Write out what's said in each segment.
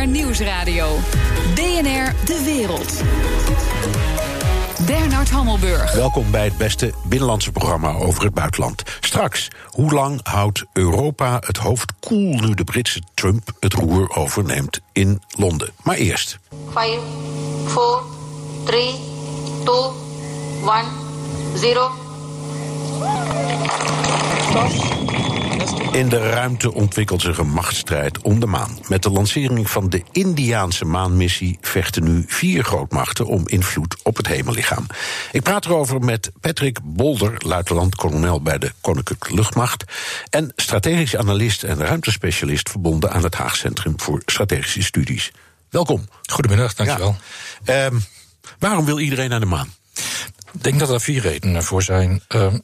BNR Nieuwsradio. BNR De Wereld. Bernard Hammelburg. Welkom bij het beste binnenlandse programma over het buitenland. Straks, hoe lang houdt Europa het hoofd koel nu de Britse Trump het roer overneemt in Londen? Maar eerst. 5, 4, 3, 2, 1, 0. In de ruimte ontwikkelt zich een machtsstrijd om de maan. Met de lancering van de Indiaanse maanmissie vechten nu vier grootmachten om invloed op het hemellichaam. Ik praat erover met Patrick Bolder, luitenant-kolonel bij de Koninklijke Luchtmacht. En strategisch analist en ruimtespecialist verbonden aan het Haag Centrum voor Strategische Studies. Welkom. Goedemiddag, dankjewel. Ja. Um, waarom wil iedereen naar de maan? Ik denk dat er vier redenen voor zijn. Uh,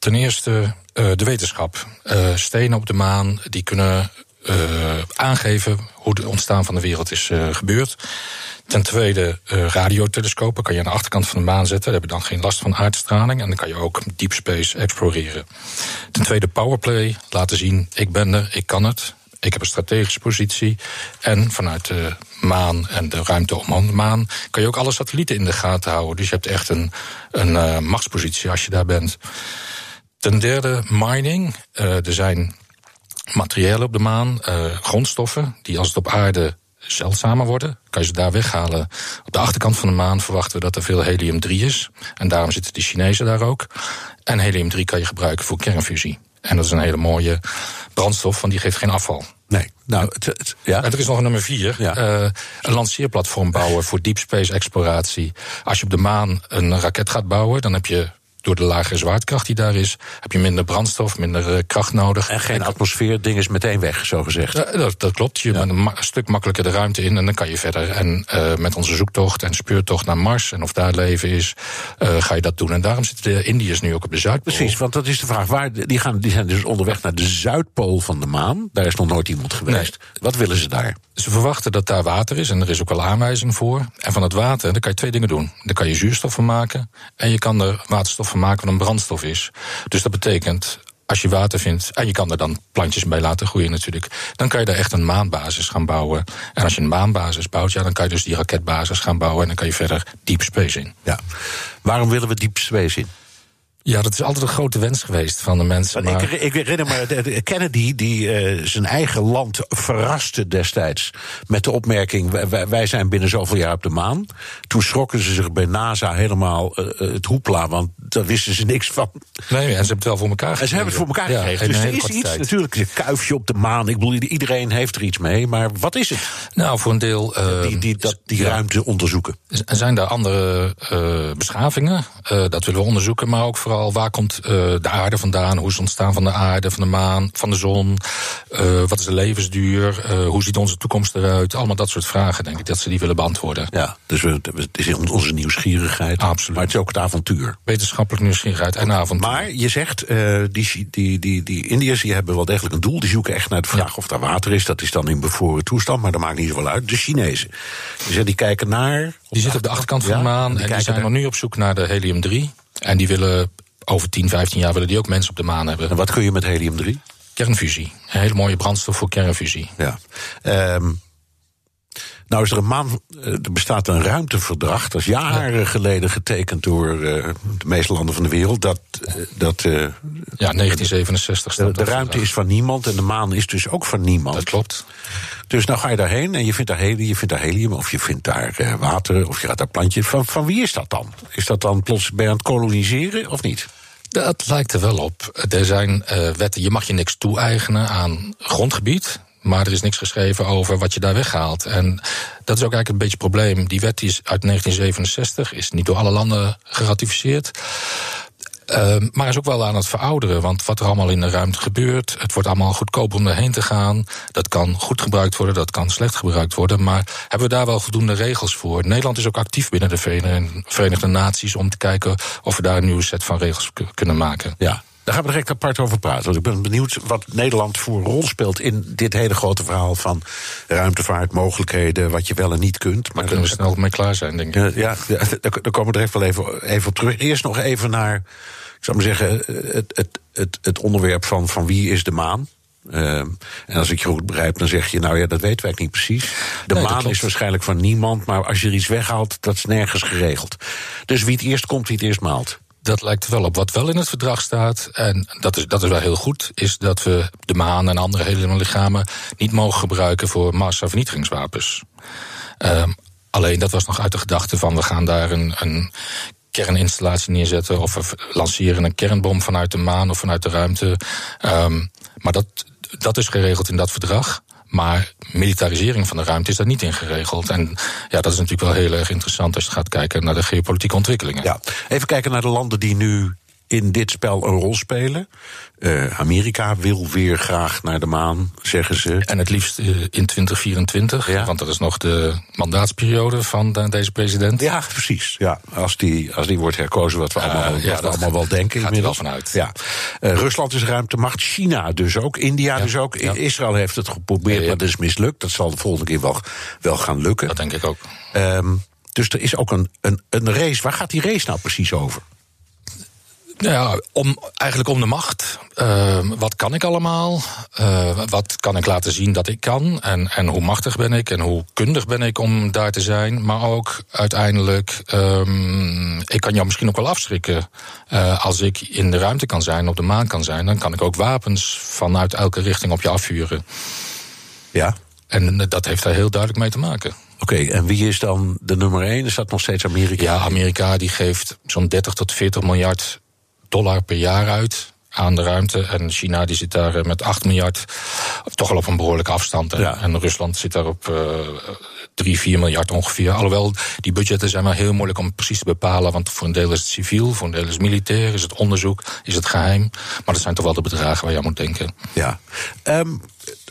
ten eerste uh, de wetenschap. Uh, stenen op de maan die kunnen aangeven hoe het ontstaan van de wereld is gebeurd. Ten tweede radiotelescopen kan je aan de achterkant van de maan zetten. Daar heb je dan geen last van aardstraling. En dan kan je ook deep space exploreren. Ten tweede powerplay, laten zien ik ben er, ik kan het. Ik heb een strategische positie. En vanuit de maan en de ruimte om de maan kan je ook alle satellieten in de gaten houden. Dus je hebt echt een, een machtspositie als je daar bent. Ten derde, mining. Uh, er zijn materialen op de maan, uh, grondstoffen, die als het op aarde zeldzamer worden, kan je ze daar weghalen. Op de achterkant van de maan verwachten we dat er veel helium-3 is. En daarom zitten de Chinezen daar ook. En helium-3 kan je gebruiken voor kernfusie. En dat is een hele mooie brandstof, want die geeft geen afval. Nee, nou, het, het, ja. En er is nog een nummer vier. Ja. Uh, een lanceerplatform bouwen voor deep space exploratie. Als je op de maan een raket gaat bouwen, dan heb je door de lagere zwaartekracht die daar is, heb je minder brandstof, minder uh, kracht nodig. En geen atmosfeer, ding is meteen weg, zo gezegd. Ja, dat, dat, klopt. Je ja. bent een, stuk makkelijker de ruimte in en dan kan je verder. En uh, met onze zoektocht en speurtocht naar Mars en of daar leven is, uh, ga je dat doen. En daarom zitten de Indiërs nu ook op de Zuidpool. Precies, want dat is de vraag. Waar, die, gaan, die zijn dus onderweg naar de Zuidpool van de maan. Daar is nog nooit iemand geweest. Nee. Wat willen ze daar? Ze verwachten dat daar water is en er is ook wel aanwijzing voor. En van het water, daar kan je twee dingen doen. Daar kan je zuurstof van maken en je kan er waterstof van maken van een brandstof is. Dus dat betekent, als je water vindt, en je kan er dan plantjes bij laten groeien natuurlijk, dan kan je daar echt een maanbasis gaan bouwen. En als je een maanbasis bouwt, ja, dan kan je dus die raketbasis gaan bouwen en dan kan je verder deep space in. Ja. Waarom willen we deep space in? Ja, dat is altijd een grote wens geweest van de mensen. Maar... Ik, ik herinner me Kennedy, die uh, zijn eigen land verraste destijds met de opmerking: wij, wij, zijn binnen zoveel jaar op de maan. Toen schrokken ze zich bij NASA helemaal uh, het hoepla, want daar wisten ze niks van. Nee, en ze hebben het wel voor elkaar gekregen. En ze hebben het voor elkaar ja, gekregen. Dus er is iets, tijd. natuurlijk, een kuifje op de maan. Ik bedoel, iedereen heeft er iets mee, maar wat is het? Nou, voor een deel. Uh, die, die, dat, die ruimte onderzoeken. Er zijn daar andere beschavingen? dat willen we onderzoeken, maar ook vooral waar komt uh, de aarde vandaan? Hoe is het ontstaan van de aarde, van de maan, van de zon? Uh, wat is de levensduur? Uh, hoe ziet onze toekomst eruit? Allemaal dat soort vragen, denk ik, dat ze die willen beantwoorden. Ja, dus we, het is onze nieuwsgierigheid. Absoluut. Maar het is ook het avontuur. Wetenschappelijk nieuwsgierigheid en avontuur. Maar je zegt, die, die, die, die Indiërs die hebben wel degelijk een doel. Die zoeken echt naar de vraag ja. of daar water is. Dat is dan in bevroren toestand, maar dat maakt niet zoveel uit. De Chinezen. Dus die kijken naar... Die zitten op de achterkant van de maan en die, die zijn nog nu op zoek naar de helium-3. En die willen over 10, 15 jaar willen die ook mensen op de maan hebben. En wat kun je met helium-3? Kernfusie. Een hele mooie brandstof voor kernfusie. Ja. Um, nou is er een maan, er bestaat een ruimteverdrag, dat is jaren ja. geleden getekend door uh, de meeste landen van de wereld. Dat, uh, dat uh, ja, 1967 De, de ruimte is van niemand en de maan is dus ook van niemand. Dat klopt. Dus nou ga je daarheen en je vindt daar helium, je vindt daar helium of je vindt daar water of je gaat daar plantje. Van, van wie is dat dan? Is dat dan plots bij aan het koloniseren of niet? Dat lijkt er wel op. Er zijn uh, wetten, je mag je niks toe-eigenen aan grondgebied. Maar er is niks geschreven over wat je daar weghaalt. En dat is ook eigenlijk een beetje het probleem. Die wet is uit 1967, is niet door alle landen geratificeerd. Uh, maar is ook wel aan het verouderen. Want wat er allemaal in de ruimte gebeurt, het wordt allemaal goedkoper om erheen te gaan. Dat kan goed gebruikt worden, dat kan slecht gebruikt worden. Maar hebben we daar wel voldoende regels voor? Nederland is ook actief binnen de Verenigde Naties om te kijken of we daar een nieuwe set van regels kunnen maken. Ja. Daar gaan we direct apart over praten. Want ik ben benieuwd wat Nederland voor een rol speelt in dit hele grote verhaal van ruimtevaart, mogelijkheden, wat je wel en niet kunt. Maar daar kunnen we snel mee klaar zijn, denk ik. Ja, ja daar komen we even wel even, even op terug. Eerst nog even naar ik zou maar zeggen, het, het, het, het onderwerp van, van wie is de maan? Ehm, en als ik je goed begrijp, dan zeg je, nou ja, dat weten wij niet precies. De Nee, maan is waarschijnlijk van niemand, maar als je er iets weghaalt, dat is nergens geregeld. Dus wie het eerst komt, wie het eerst maalt. Dat lijkt wel op. Wat wel in het verdrag staat, en dat is, dat is wel heel goed, is dat we de maan en andere hele lichamen niet mogen gebruiken voor massavernietigingswapens. Ehm, alleen dat was nog uit de gedachte van we gaan daar een, een kerninstallatie neerzetten of we lanceren een kernbom vanuit de maan of vanuit de ruimte. Ehm, maar dat, dat is geregeld in dat verdrag. Maar militarisering van de ruimte is daar niet in geregeld. En ja, dat is natuurlijk wel heel erg interessant als je gaat kijken naar de geopolitieke ontwikkelingen. Ja, even kijken naar de landen die nu in dit spel een rol spelen. Eh, Amerika wil weer graag naar de maan, zeggen ze. En het liefst eh, in 2024, Ja. want dat is nog de mandaatsperiode van de- deze president. Ja, precies. Ja, als, die, als die wordt herkozen, wat we, Ja, allemaal, wat ja, we allemaal wel denken. gaat inmiddels. wel vanuit. Ja. Eh, Rusland is ruimtemacht, China dus ook, India Ja, dus ook. Israël heeft het geprobeerd, maar dat is mislukt. Dat zal de volgende keer wel, wel gaan lukken. Dat denk ik ook. Ehm, dus er is ook een, een, een race. Waar gaat die race nou precies over? Nou ja, om, eigenlijk om de macht. Ehm, wat kan ik allemaal? Eh, wat kan ik laten zien dat ik kan? En, en hoe machtig ben ik? En hoe kundig ben ik om daar te zijn? Maar ook uiteindelijk, ehm, ik kan jou misschien ook wel afschrikken. Eh, als ik in de ruimte kan zijn, op de maan kan zijn, dan kan ik ook wapens vanuit elke richting op je afvuren. Ja. En eh, dat heeft daar heel duidelijk mee te maken. Oké, en wie is dan de nummer één? Is dat nog steeds Amerika? Ja, Amerika die geeft zo'n 30 tot 40 miljard dollar per jaar uit aan de ruimte. En China die zit daar eh, met 8 miljard toch wel op een behoorlijke afstand. En, Ja. en Rusland zit daar op eh 3, 4 miljard ongeveer. Alhoewel, die budgetten zijn wel heel moeilijk om precies te bepalen. Want voor een deel is het civiel, voor een deel is het militair, is het onderzoek, is het geheim. Maar dat zijn toch wel de bedragen waar je aan moet denken. Ja. Ehm,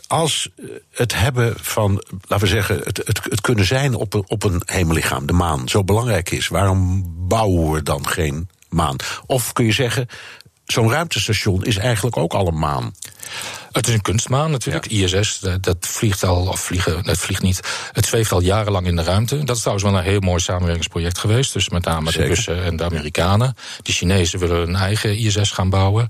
als het hebben van, laten we zeggen, het, het, het kunnen zijn op een, op een hemellichaam, de maan, zo belangrijk is, waarom bouwen we dan geen maan? Of kun je zeggen, zo'n ruimtestation is eigenlijk ook al een maan. Het is een kunstmaan natuurlijk. ISS, dat, dat vliegt al, of vliegen, het vliegt niet. Het zweeft al jarenlang in de ruimte. Dat is trouwens wel een heel mooi samenwerkingsproject geweest. Dus met name Zeker. de Russen en de Amerikanen. De Chinezen willen een eigen ISS gaan bouwen.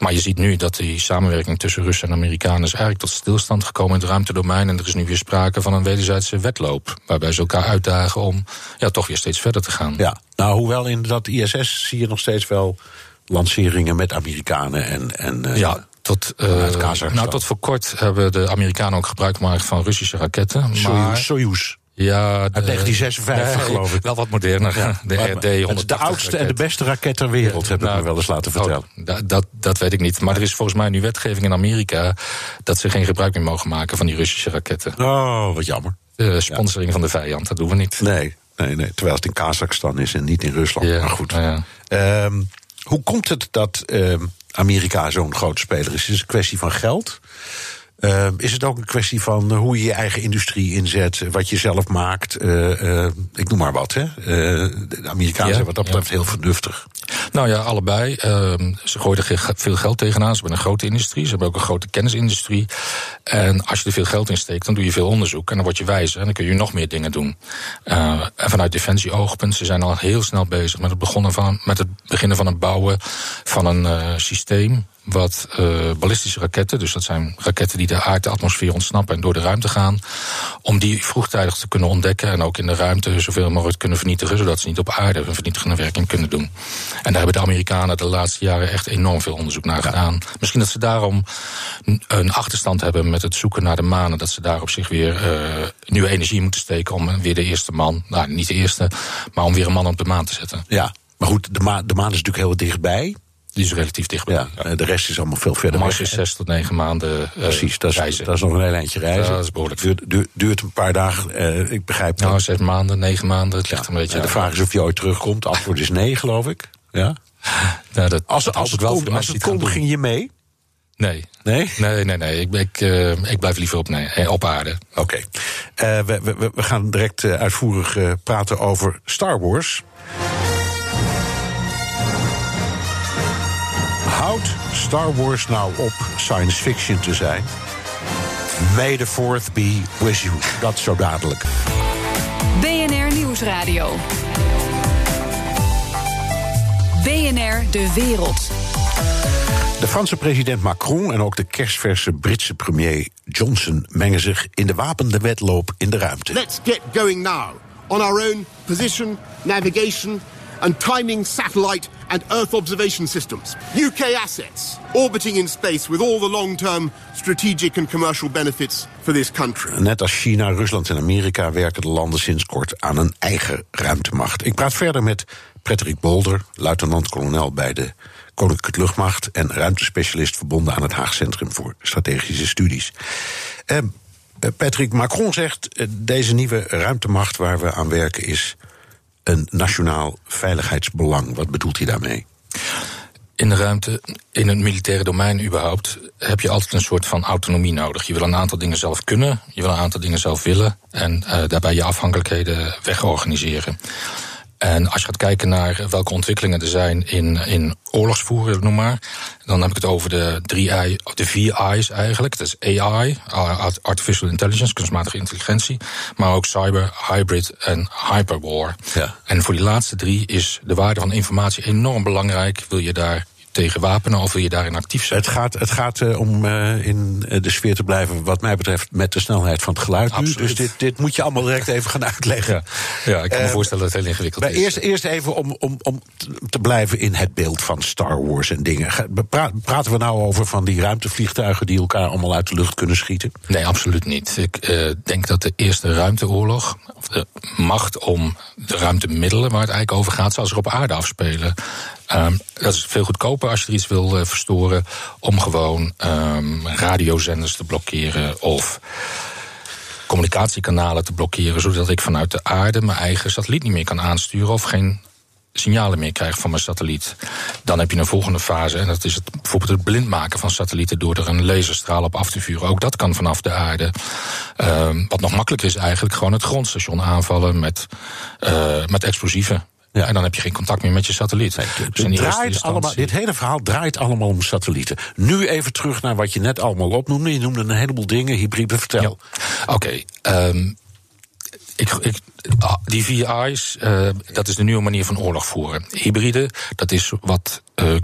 Maar je ziet nu dat die samenwerking tussen Russen en Amerikanen is eigenlijk tot stilstand gekomen in het ruimtedomein. En er is nu weer sprake van een wederzijdse wedloop. Waarbij ze elkaar uitdagen om ja, toch weer steeds verder te gaan. Ja. Nou, hoewel in dat ISS zie je nog steeds wel lanceringen met Amerikanen en. en eh, Ja, tot, eh, nou, tot voor kort hebben de Amerikanen ook gebruik gemaakt van Russische raketten. Maar Soyuz. Ja, Uit 1956 geloof ik. Wel wat moderner. de Maar- RD het is 180 de oudste en de beste raket ter wereld, heb ik Nou, me wel eens laten vertellen. Oh, da- dat, dat weet ik niet. Maar er is volgens mij nu wetgeving in Amerika dat ze geen gebruik meer mogen maken van die Russische raketten. Oh, wat jammer. De sponsoring van de vijand, dat doen we niet. Nee, nee, nee. Terwijl het in Kazachstan is en niet in Rusland. Ja, maar goed. nou ja. Ehm, hoe komt het dat ehm, Amerika zo'n grote speler is? Is het een kwestie van geld? Ehm, is het ook een kwestie van eh, hoe je je eigen industrie inzet, wat je zelf maakt? Eh, eh, ik noem maar wat, hè? Eh, de Amerikanen Ja, zijn wat dat ja. betreft heel vernuftig. Nou ja, allebei. Ehm, ze gooien er veel geld tegenaan. Ze hebben een grote industrie. Ze hebben ook een grote kennisindustrie. En als je er veel geld in steekt, dan doe je veel onderzoek. En dan word je wijzer. En dan kun je nog meer dingen doen. Eh, en vanuit defensie-oogpunt, ze zijn al heel snel bezig met het, begonnen van, met het beginnen van het bouwen van een eh, systeem. Wat eh, ballistische raketten, dus dat zijn raketten die de aarde-atmosfeer ontsnappen en door de ruimte gaan. Om die vroegtijdig te kunnen ontdekken en ook in de ruimte zoveel mogelijk kunnen vernietigen. Zodat ze niet op aarde een vernietigende werking kunnen doen. En daar hebben de Amerikanen de laatste jaren echt enorm veel onderzoek naar gedaan. Misschien dat ze daarom een achterstand hebben met het zoeken naar de maan. En dat ze daar op zich weer eh, nieuwe energie moeten steken om weer de eerste man, nou niet de eerste, maar om weer een man op de maan te zetten. Ja, maar goed, de, ma de maan is natuurlijk heel dichtbij. Die is relatief dichtbij. Ja, eh, de rest is allemaal veel verder Mars weg. is zes tot negen maanden eh, Precies, dat is, reizen. dat is nog een heel eindje reizen. Dat is behoorlijk. Duurt, duurt, duurt een paar dagen, eh, ik begrijp. Nou, zes maanden, negen maanden, het ligt een beetje. Ja, de vraag is of je ooit terugkomt. Het antwoord is nee, geloof ik. Ja? Ja, dat, Als, dat als het wel als het kon ging je mee? Nee. Nee? Nee, nee, nee. Ik, ik, ik blijf liever op, nee, op aarde. Oké. We, we, we gaan direct uitvoerig praten over Star Wars. Houdt Star Wars nou op science fiction te zijn? May the fourth be with you. Dat zo dadelijk. BNR Nieuwsradio. BNR De Wereld. De Franse president Macron en ook de kerstverse Britse premier Johnson mengen zich in de wapende wedloop in de ruimte. Let's get going now on our own position, navigation, and timing satellite and Earth observation systems. UK assets orbiting in space with all the long term strategic and commercial benefits for this country. Net als China, Rusland en Amerika werken de landen sinds kort aan een eigen ruimtemacht. Ik praat verder met Patrick Bolder, luitenant-kolonel bij de Koninklijke Luchtmacht en ruimtespecialist verbonden aan het Haag Centrum voor Strategische Studies. Eh, Patrick Macron zegt: eh, deze nieuwe ruimtemacht waar we aan werken is een nationaal veiligheidsbelang. Wat bedoelt hij daarmee? In de ruimte, in het militaire domein überhaupt, heb je altijd een soort van autonomie nodig. Je wil een aantal dingen zelf kunnen, je wil een aantal dingen zelf willen en uh, daarbij je afhankelijkheden wegorganiseren. En als je gaat kijken naar welke ontwikkelingen er zijn in, in oorlogsvoeren, noem maar. Dan heb ik het over de drie I, de vier I's eigenlijk. Dat is AI, Artificial Intelligence, kunstmatige intelligentie. Maar ook cyber, hybrid en hyperwar. Ja. En voor die laatste drie is de waarde van informatie enorm belangrijk. Wil je daar tegen wapenen of wil je daarin actief zijn? Het gaat, het gaat uh, om uh, in de sfeer te blijven, wat mij betreft, met de snelheid van het geluid Absoluut. nu. Dus dit, dit moet je allemaal direct even gaan uitleggen. Ja, ja ik kan me voorstellen dat het heel ingewikkeld is. Eerst, eerst even om, om, om te blijven in het beeld van Star Wars en dingen. Praten we nou over van die ruimtevliegtuigen die elkaar allemaal uit de lucht kunnen schieten? Nee, absoluut niet. Ik denk dat de eerste ruimteoorlog, of de macht om de ruimtemiddelen waar het eigenlijk over gaat, zal zich op aarde afspelen. Um, dat is veel goedkoper als je er iets wil uh, verstoren om gewoon um, radiozenders te blokkeren of communicatiekanalen te blokkeren, zodat ik vanuit de aarde mijn eigen satelliet niet meer kan aansturen of geen signalen meer krijg van mijn satelliet. Dan heb je een volgende fase en dat is het, bijvoorbeeld het blind maken van satellieten door er een laserstraal op af te vuren. Ook dat kan vanaf de aarde. Um, wat nog makkelijker is eigenlijk gewoon het grondstation aanvallen met, uh, met explosieven. Ja. En dan heb je geen contact meer met je satelliet. dus draait allemaal, dit hele verhaal draait allemaal om satellieten. Nu even terug naar wat je net allemaal opnoemde. Je noemde een heleboel dingen, hybride, vertel. Ja. Oké, okay, um, ik, ik, die vier I's, uh, dat is de nieuwe manier van oorlog voeren. Hybride, dat is wat uh,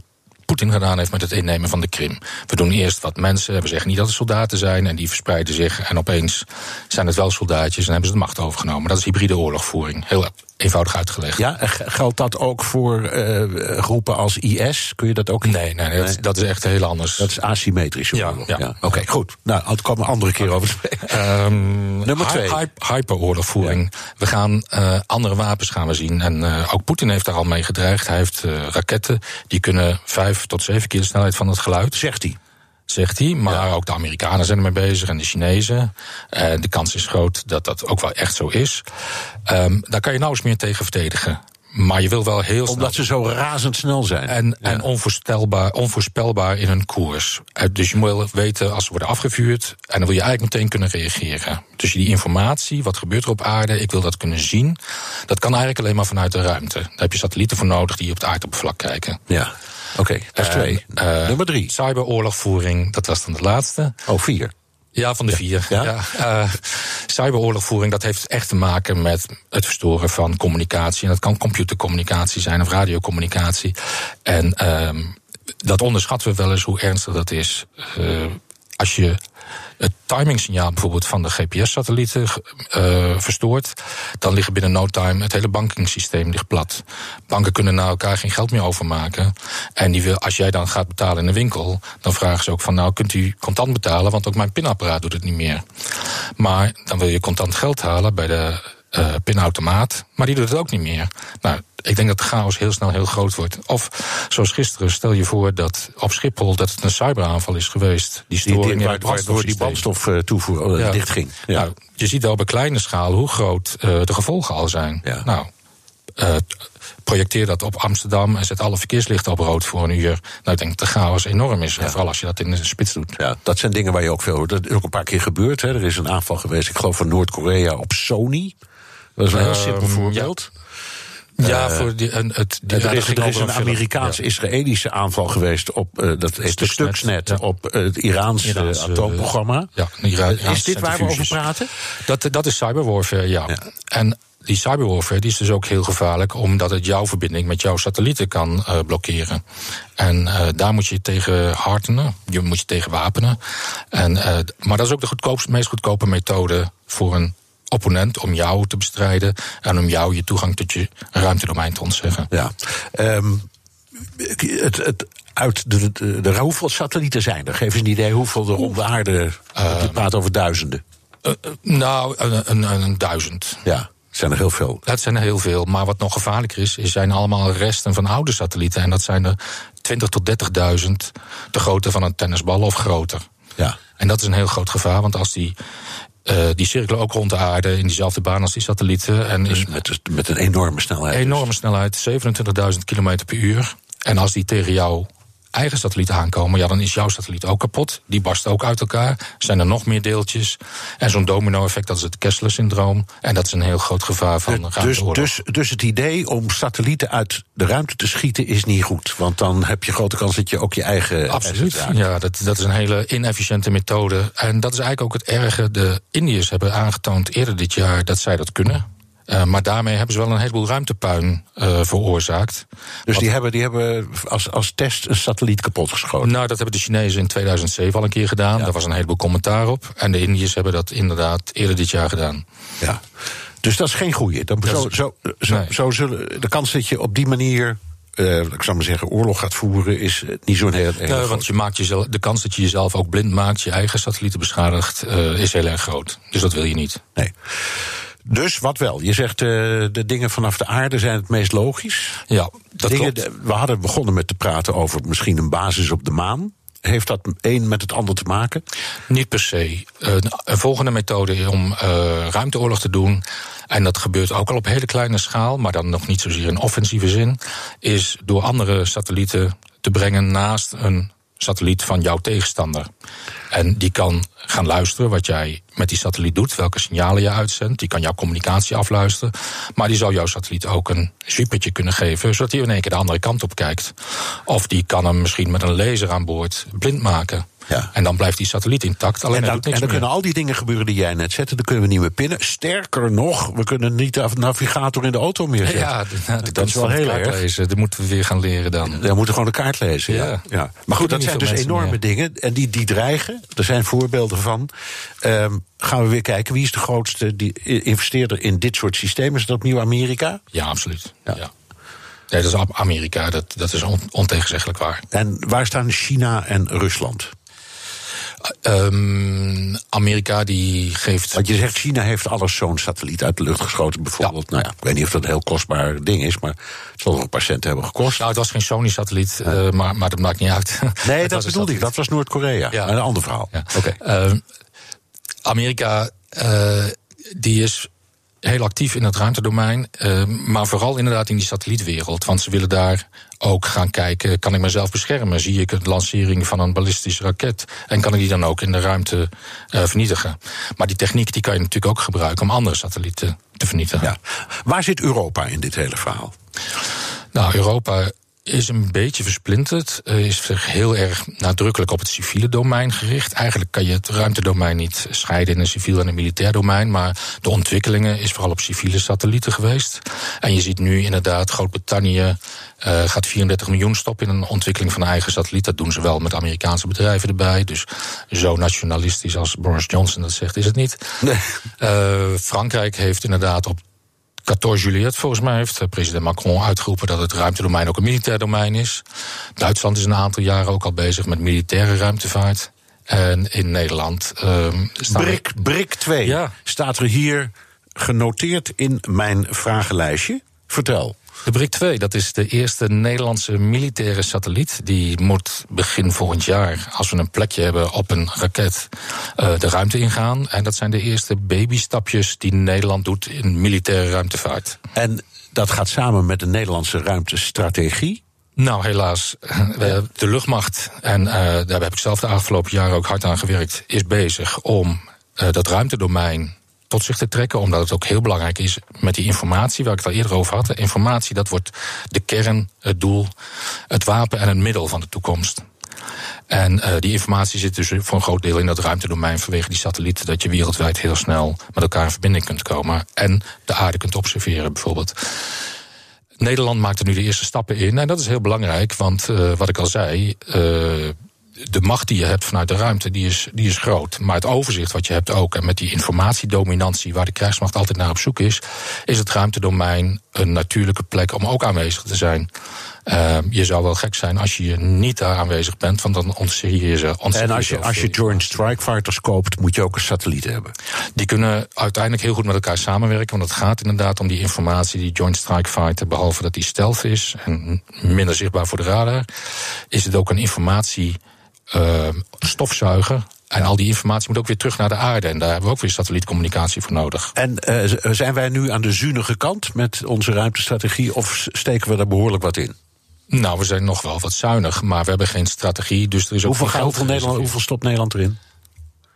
Poetin gedaan heeft met het innemen van de Krim. We doen eerst wat mensen, we zeggen niet dat het soldaten zijn... en die verspreiden zich en opeens zijn het wel soldaatjes... en hebben ze de macht overgenomen. Dat is hybride oorlogvoering. Heel eenvoudig uitgelegd. Ja, geldt dat ook voor uh, groepen als IS? Kun je dat ook? Nee, nee, nee, Dat, dat, is echt heel anders. Dat is asymmetrische ja. Ja. ja. Oké, okay, goed. Nou, komen we een andere keer over spreken. Um, Nummer twee. Hy hyperoorlogvoering. Ja. We gaan uh, andere wapens gaan we zien. En uh, ook Poetin heeft daar al mee gedreigd. Hij heeft raketten die kunnen vijf tot zeven keer de snelheid van het geluid. Zegt hij zegt hij. Maar ja. ook de Amerikanen zijn ermee bezig en de Chinezen. En de kans is groot dat dat ook wel echt zo is. Um, daar kan je nou eens meer tegen verdedigen. Maar je wil wel heel snel. Omdat ze zo razendsnel zijn. En, ja. en onvoorspelbaar, onvoorspelbaar in hun koers. Dus je moet weten als ze worden afgevuurd. En dan wil je eigenlijk meteen kunnen reageren. Dus die informatie, wat gebeurt er op aarde, ik wil dat kunnen zien. Dat kan eigenlijk alleen maar vanuit de ruimte. Daar heb je satellieten voor nodig die op het aardoppervlak kijken. Ja. Oké, okay, dat is twee. Uh, Nummer drie. Cyberoorlogvoering, dat was dan de laatste. Oh, vier. Ja, van de vier. Ja? ja. Uh, cyberoorlogvoering, dat heeft echt te maken met het verstoren van communicatie. En dat kan computercommunicatie zijn of radiocommunicatie. En um, dat onderschatten we wel eens hoe ernstig dat is. Uh, als je het timingsignaal bijvoorbeeld van de GPS-satellieten uh, verstoort, dan ligt binnen no time het hele bankingssysteem ligt plat. Banken kunnen naar elkaar geen geld meer overmaken. En die wil, als jij dan gaat betalen in de winkel, dan vragen ze ook van nou kunt u contant betalen, want ook mijn pinapparaat doet het niet meer. Maar dan wil je contant geld halen bij de uh, pinautomaat, maar die doet het ook niet meer. Nou, ik denk dat de chaos heel snel heel groot wordt. Of zoals gisteren, stel je voor dat op Schiphol dat het een cyberaanval is geweest. Die storing die, die, waardoor die brandstof uh, toevoer uh, ja. dicht ging. Ja. Nou, je ziet al op een kleine schaal hoe groot uh, de gevolgen al zijn. Ja. Nou, projecteer dat op Amsterdam en zet alle verkeerslichten op rood voor een uur. Nou, ik denk dat de chaos enorm is. Ja. Vooral als je dat in de spits doet. Ja, dat zijn dingen waar je ook veel hoort. Dat is ook een paar keer gebeurd. Hè. Er is een aanval geweest, ik geloof van Noord-Korea op Sony. Dat is een heel uh, simpel voorbeeld. Ja. Ja, voor die, en het, die, er is, er is een Amerikaans-Israëlische aanval geweest op uh, dat heet de Stuxnet, ja. op uh, het Iraanse, atoomprogramma. Ja, is dit waar we over praten? Dat, dat is cyberwarfare, ja. En die cyberwarfare die is dus ook heel gevaarlijk, omdat het jouw verbinding met jouw satellieten kan uh, blokkeren. En uh, daar moet je tegen hartenen, je moet je tegen wapenen. En, maar dat is ook de goedkoopste, meest goedkope methode voor een opponent om jou te bestrijden en om jou je toegang tot je ruimtedomein te ontzeggen. Ja. Um, het, het, uit de, de, de, hoeveel satellieten zijn er? Geef eens een idee hoeveel er om de aarde. Uh, je praat over duizenden. Uh, nou, een, een, een, duizend. Ja. Zijn er heel veel? Dat zijn er heel veel. Maar wat nog gevaarlijker is, zijn allemaal resten van oude satellieten. En dat zijn er 20 tot 30.000 de grootte van een tennisbal of groter. Ja. En dat is een heel groot gevaar, want als die uh, die cirkelen ook rond de aarde in diezelfde baan als die satellieten. En dus met, met een enorme snelheid. Enorme dus. snelheid, 27.000 km per uur. En als die tegen jou eigen satelliet aankomen, ja, dan is jouw satelliet ook kapot. Die barst ook uit elkaar. Zijn er nog meer deeltjes. En zo'n domino-effect, dat is het Kessler-syndroom. En dat is een heel groot gevaar van de dus, dus, dus het idee om satellieten uit de ruimte te schieten is niet goed. Want dan heb je grote kans dat je ook je eigen. Absoluut. Ja, dat, dat is een hele inefficiënte methode. En dat is eigenlijk ook het erge. De Indiërs hebben aangetoond eerder dit jaar dat zij dat kunnen. Uh, maar daarmee hebben ze wel een heleboel ruimtepuin uh, veroorzaakt. Dus die hebben, die hebben als, als test een satelliet kapotgeschoten? Nou, dat hebben de Chinezen in 2007 al een keer gedaan. Ja. Daar was een heleboel commentaar op. En de Indiërs hebben dat inderdaad eerder dit jaar gedaan. Ja. Dus dat is geen goeie. Dan, zo, zo, zo, nee. zo zullen, de kans dat je op die manier uh, ik zou maar zeggen, oorlog gaat voeren, is niet zo'n heel, heel nee, Want je maakt jezelf, de kans dat je jezelf ook blind maakt, je eigen satellieten beschadigt, uh, is heel erg groot. Dus dat wil je niet. Nee. Dus wat wel? Je zegt uh, de dingen vanaf de aarde zijn het meest logisch. Ja, dat dingen, klopt. We hadden begonnen met te praten over misschien een basis op de maan. Heeft dat een met het ander te maken? Niet per se. Een, volgende methode om uh, ruimteoorlog te doen. En dat gebeurt ook al op hele kleine schaal, maar dan nog niet zozeer in offensieve zin. Is door andere satellieten te brengen naast een satelliet van jouw tegenstander. En die kan gaan luisteren wat jij met die satelliet doet, welke signalen je uitzendt. Die kan jouw communicatie afluisteren. Maar die zal jouw satelliet ook een zwiepertje kunnen geven, zodat hij in één keer de andere kant op kijkt. Of die kan hem misschien met een laser aan boord blind maken. Ja. En dan blijft die satelliet intact. Alleen en dan, en dan kunnen al die dingen gebeuren die jij net zette. Dan kunnen we niet meer pinnen. Sterker nog, we kunnen niet de navigator in de auto meer zetten. Ja, nou, dat is wel heel erg. Lezen. Dat moeten we weer gaan leren dan. We moeten gewoon de kaart lezen. Ja. ja. Maar goed, dat zijn dus enorme meer. dingen. En die, die dreigen. Er zijn voorbeelden van. Um, gaan we weer kijken wie is de grootste die investeerder in dit soort systemen. Is dat opnieuw Amerika? Ja, absoluut. Ja. ja. Nee, dat is Amerika, dat, dat is on, ontegenzeggelijk waar. En waar staan China en Rusland? Um, Amerika die geeft. Want je zegt China heeft alles zo'n satelliet uit de lucht geschoten, bijvoorbeeld. Ja. Nou ja, ik weet niet of dat een heel kostbaar ding is, maar het zal nog een paar centen hebben gekost. Nou, het was geen Sony-satelliet, ja. uh, maar, maar dat maakt niet uit. Nee, dat bedoelde ik. Dat was Noord-Korea. Ja. Een ander verhaal. Oké. Okay. Uh, Amerika, uh, die is heel actief in het ruimtedomein. Uh, maar vooral inderdaad in die satellietwereld. Want ze willen daar ook gaan kijken: kan ik mezelf beschermen? Zie ik een lancering van een ballistische raket? En kan ik die dan ook in de ruimte uh, vernietigen? Maar die techniek die kan je natuurlijk ook gebruiken om andere satellieten te vernietigen. Ja. Waar zit Europa in dit hele verhaal? Nou, Europa is een beetje versplinterd. Is zich heel erg nadrukkelijk op het civiele domein gericht. Eigenlijk kan je het ruimtedomein niet scheiden in een civiel en een militair domein. Maar de ontwikkelingen is vooral op civiele satellieten geweest. En je ziet nu inderdaad, Groot-Brittannië uh, gaat 34 miljoen stoppen in een ontwikkeling van een eigen satelliet. Dat doen ze wel met Amerikaanse bedrijven erbij. Dus zo nationalistisch als Boris Johnson dat zegt, is het niet. Nee. Uh, Frankrijk heeft inderdaad op 14 Juliet, volgens mij, heeft eh, president Macron uitgeroepen dat het ruimtedomein ook een militair domein is. Duitsland is een aantal jaren ook al bezig met militaire ruimtevaart. En in Nederland. Uh, Brik, Brik 2 ja. staat er hier genoteerd in mijn vragenlijstje. Vertel. De Brik 2, dat is de eerste Nederlandse militaire satelliet. Die moet begin volgend jaar, als we een plekje hebben op een raket, uh, de ruimte ingaan. En dat zijn de eerste babystapjes die Nederland doet in militaire ruimtevaart. En dat gaat samen met de Nederlandse ruimtestrategie. Nou, helaas. De luchtmacht, en uh, daar heb ik zelf de afgelopen jaren ook hard aan gewerkt, is bezig om uh, dat ruimtedomein tot zich te trekken, omdat het ook heel belangrijk is met die informatie waar ik het al eerder over had. Informatie, dat wordt de kern, het doel, het wapen en het middel van de toekomst. En uh, die informatie zit dus voor een groot deel in dat ruimtedomein vanwege die satellieten, dat je wereldwijd heel snel met elkaar in verbinding kunt komen en de aarde kunt observeren, bijvoorbeeld. Nederland maakt er nu de eerste stappen in. En dat is heel belangrijk, want uh, wat ik al zei. Uh, de macht die je hebt vanuit de ruimte, die is, die is groot. Maar het overzicht wat je hebt ook, en met die informatiedominantie waar de krijgsmacht altijd naar op zoek is, is het ruimtedomein een natuurlijke plek om ook aanwezig te zijn. Uh, je zou wel gek zijn als je niet daar aanwezig bent, want dan ontzeer je ze. En als je, als je Joint Strike Fighters koopt, moet je ook een satelliet hebben. Die kunnen uiteindelijk heel goed met elkaar samenwerken, want het gaat inderdaad om die informatie, die Joint Strike Fighter, behalve dat die stealth is en minder zichtbaar voor de radar, is het ook een informatie uh, stofzuiger. En al die informatie moet ook weer terug naar de aarde. En daar hebben we ook weer satellietcommunicatie voor nodig. En uh, zijn wij nu aan de zunige kant met onze ruimtestrategie? Of steken we daar behoorlijk wat in? Nou, we zijn nog wel wat zuinig, maar we hebben geen strategie. Dus er is ook hoeveel, hoeveel, Nederland, hoeveel stopt Nederland erin?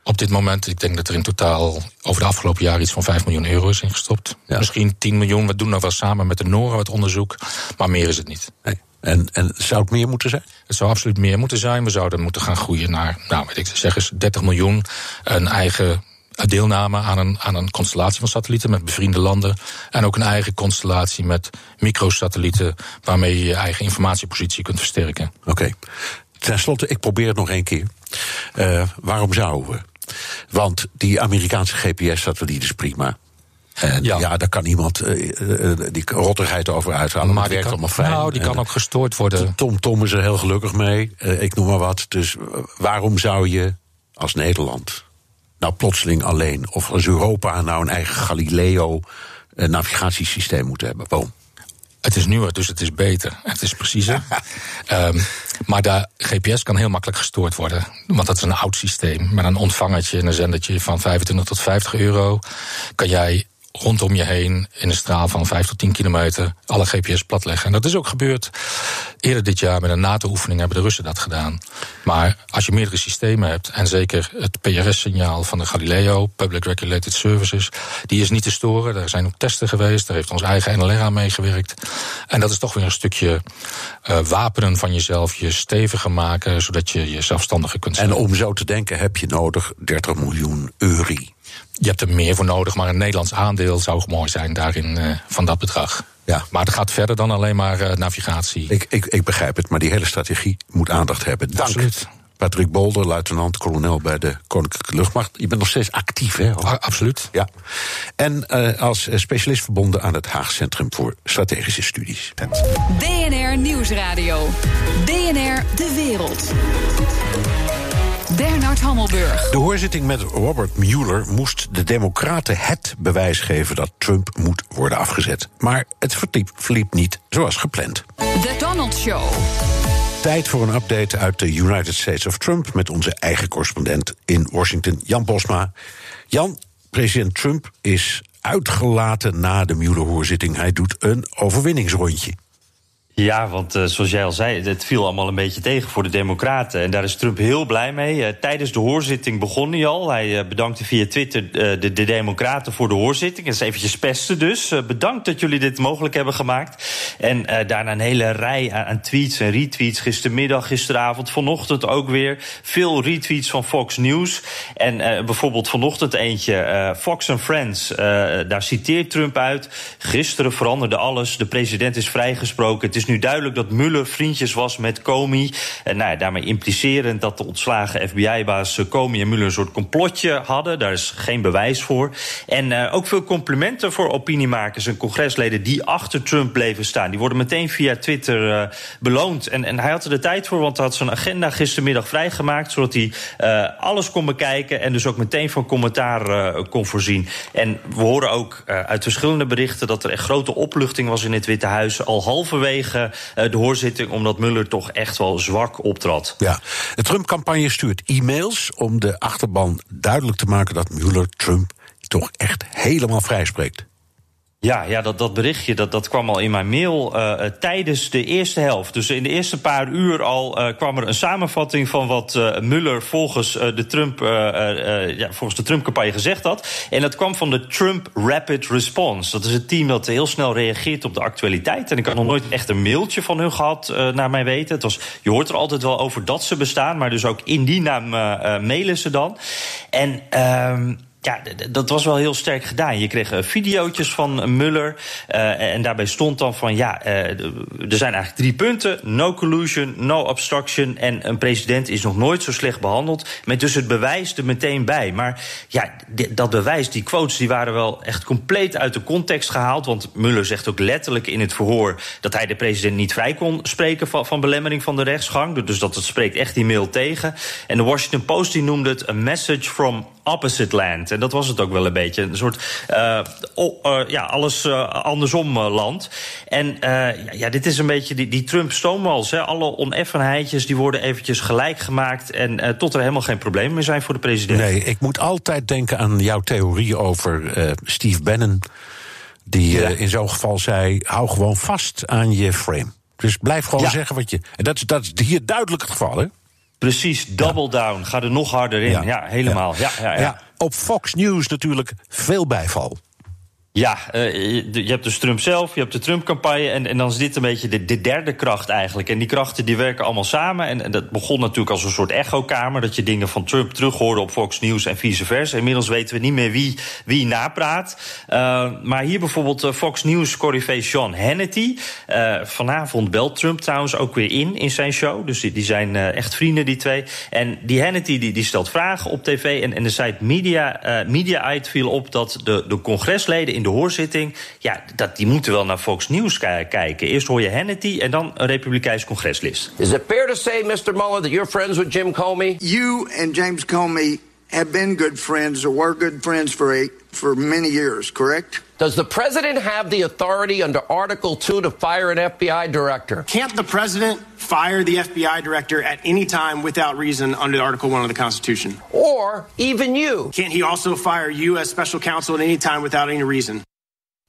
Op dit moment, ik denk dat er in totaal over de afgelopen jaar iets van 5 miljoen euro is ingestopt. Ja. Misschien 10 miljoen. We doen nog wel samen met de Noren wat onderzoek. Maar meer is het niet. Nee. En, en zou het meer moeten zijn? Het zou absoluut meer moeten zijn. We zouden moeten gaan groeien naar, nou, weet ik zeg eens, 30 miljoen. Een eigen deelname aan een, aan een constellatie van satellieten met bevriende landen. En ook een eigen constellatie met microsatellieten. waarmee je je eigen informatiepositie kunt versterken. Oké. Okay. Ten slotte, ik probeer het nog één keer. Uh, waarom zouden we? Want die Amerikaanse GPS-satelliet is prima. En ja. ja, daar kan iemand uh, die rottigheid over uithalen. Maar het werkt kan, allemaal fijn. Nou, die kan ook gestoord worden. Tom Tom is er heel gelukkig mee. Uh, ik noem maar wat. Dus waarom zou je als Nederland nou plotseling alleen... of als Europa nou een eigen Galileo-navigatiesysteem moeten hebben? Waarom? Het is nieuwer, dus het is beter. Het is preciezer. um, maar de GPS kan heel makkelijk gestoord worden. Want dat is een oud systeem. Met een ontvangertje en een zendertje van 25 tot 50 euro... kan jij rondom je heen in een straal van 5 tot 10 kilometer alle GPS platleggen. En dat is ook gebeurd. Eerder dit jaar met een NATO-oefening hebben de Russen dat gedaan. Maar als je meerdere systemen hebt, en zeker het PRS-signaal van de Galileo, Public Regulated Services, die is niet te storen. Daar zijn ook testen geweest, daar heeft ons eigen NLR aan meegewerkt. En dat is toch weer een stukje uh, wapenen van jezelf, je steviger maken, zodat je je zelfstandiger kunt zijn. En om zo te denken heb je nodig 30 miljoen euro. Je hebt er meer voor nodig, maar een Nederlands aandeel zou mooi zijn daarin uh, van dat bedrag. Ja. Maar het gaat verder dan alleen maar uh, navigatie. Ik, ik, ik begrijp het, maar die hele strategie moet aandacht hebben. Dank. Absoluut. Patrick Bolder, luitenant-kolonel bij de Koninklijke Luchtmacht. Je bent nog steeds actief, hè? Ah, absoluut. Ja. En uh, als specialist verbonden aan het Haag Centrum voor Strategische Studies. DNR Nieuwsradio. DNR De Wereld. Bernard Hammelburg. De hoorzitting met Robert Mueller moest de Democraten het bewijs geven dat Trump moet worden afgezet. Maar het verliep, verliep niet zoals gepland. The Donald Show. Tijd voor een update uit de United States of Trump met onze eigen correspondent in Washington, Jan Bosma. Jan, president Trump is uitgelaten na de Mueller-hoorzitting. Hij doet een overwinningsrondje. Ja, want uh, zoals jij al zei, het viel allemaal een beetje tegen voor de Democraten. En daar is Trump heel blij mee. Uh, tijdens de hoorzitting begon hij al. Hij uh, bedankte via Twitter de, de, Democraten voor de hoorzitting. Dat is eventjes pesten dus. bedankt dat jullie dit mogelijk hebben gemaakt. En daarna een hele rij aan, aan, tweets en retweets. Gistermiddag, gisteravond, vanochtend ook weer. Veel retweets van Fox News. En bijvoorbeeld vanochtend eentje, Fox and Friends. daar citeert Trump uit. Gisteren veranderde alles. De president is vrijgesproken. Het is nu duidelijk dat Muller vriendjes was met Comey. En nou ja, daarmee implicerend dat de ontslagen FBI-baas eh, Comey en Muller een soort complotje hadden. Daar is geen bewijs voor. En uh, ook veel complimenten voor opiniemakers en congresleden die achter Trump bleven staan. Die worden meteen via Twitter uh, beloond. En, en hij had er de tijd voor, want hij had zijn agenda gistermiddag vrijgemaakt. Zodat hij alles kon bekijken en dus ook meteen van commentaar kon voorzien. En we horen ook uit verschillende berichten dat er echt grote opluchting was in het Witte Huis. Al halverwege eh, de hoorzitting, omdat Muller toch echt wel zwak optrad. Ja, de Trump-campagne stuurt e-mails om de achterban duidelijk te maken dat Mueller Trump toch echt helemaal vrij spreekt. Ja, ja dat, dat berichtje dat, dat kwam al in mijn mail uh, tijdens de eerste helft. Dus in de eerste paar uur al uh, kwam er een samenvatting van wat uh, Mueller volgens, de Trump, ja, volgens de Trump-campagne gezegd had. En dat kwam van de Trump Rapid Response. Dat is het team dat heel snel reageert op de actualiteit. En ik had nog nooit echt een mailtje van hun gehad, naar mijn weten. Het was, je hoort er altijd wel over dat ze bestaan, maar dus ook in die naam mailen ze dan. En. Ja, dat was wel heel sterk gedaan. Je kreeg uh, videootjes van Muller. Uh, en daarbij stond dan van ja, uh, er zijn eigenlijk drie punten: no collusion, no obstruction. En een president is nog nooit zo slecht behandeld. Met dus het bewijs er meteen bij. Maar ja, dat bewijs, die quotes, die waren wel echt compleet uit de context gehaald. Want Muller zegt ook letterlijk in het verhoor dat hij de president niet vrij kon spreken van, van belemmering van de rechtsgang. Dus dat spreekt echt die mail tegen. En de Washington Post die noemde het a message from opposite land. En dat was het ook wel een beetje. Een soort, uh, oh, uh, ja, alles uh, andersom land. En ja, dit is een beetje die, die Trump-stoomwals. Alle oneffenheidjes die worden eventjes gelijk gemaakt... en tot er helemaal geen problemen meer zijn voor de president. Nee, ik moet altijd denken aan jouw theorie over Steve Bannon... die ja. in zo'n geval zei, hou gewoon vast aan je frame. Dus blijf gewoon ja. zeggen wat je... En dat is, dat is hier duidelijk het geval, hè? Precies, double down. Ga er nog harder in. Ja, helemaal. Ja. Ja, ja, Op Fox News natuurlijk veel bijval. Ja, uh, je, hebt dus Trump zelf, je hebt de Trump-campagne... En, en dan is dit een beetje de, de, derde kracht eigenlijk. En die krachten die werken allemaal samen. En, en dat begon natuurlijk als een soort echokamer... dat je dingen van Trump terughoorde op Fox News en vice versa. Inmiddels weten we niet meer wie, wie napraat. Uh, maar hier bijvoorbeeld uh, Fox News-corrivee Sean Hannity. vanavond belt Trump trouwens ook weer in, in zijn show. Dus die, die zijn echt vrienden, die twee. En die Hannity die, die stelt vragen op tv. En, en de site Media, Media viel op dat de, de congresleden in de hoorzitting, ja, dat, die moeten wel naar Fox News kijken. Eerst hoor je Hannity en dan een Republikeins congreslid. Is it fair to say, Mr. Mueller, that you're friends with Jim Comey? You and James Comey have been good friends or were good friends for for many years, correct? Does the president have the authority under Article 2 to fire an FBI director? Can't the president fire the FBI director at any time without reason under Article 1 of the Constitution? Or even you? Can't he also fire you as special counsel at any time without any reason?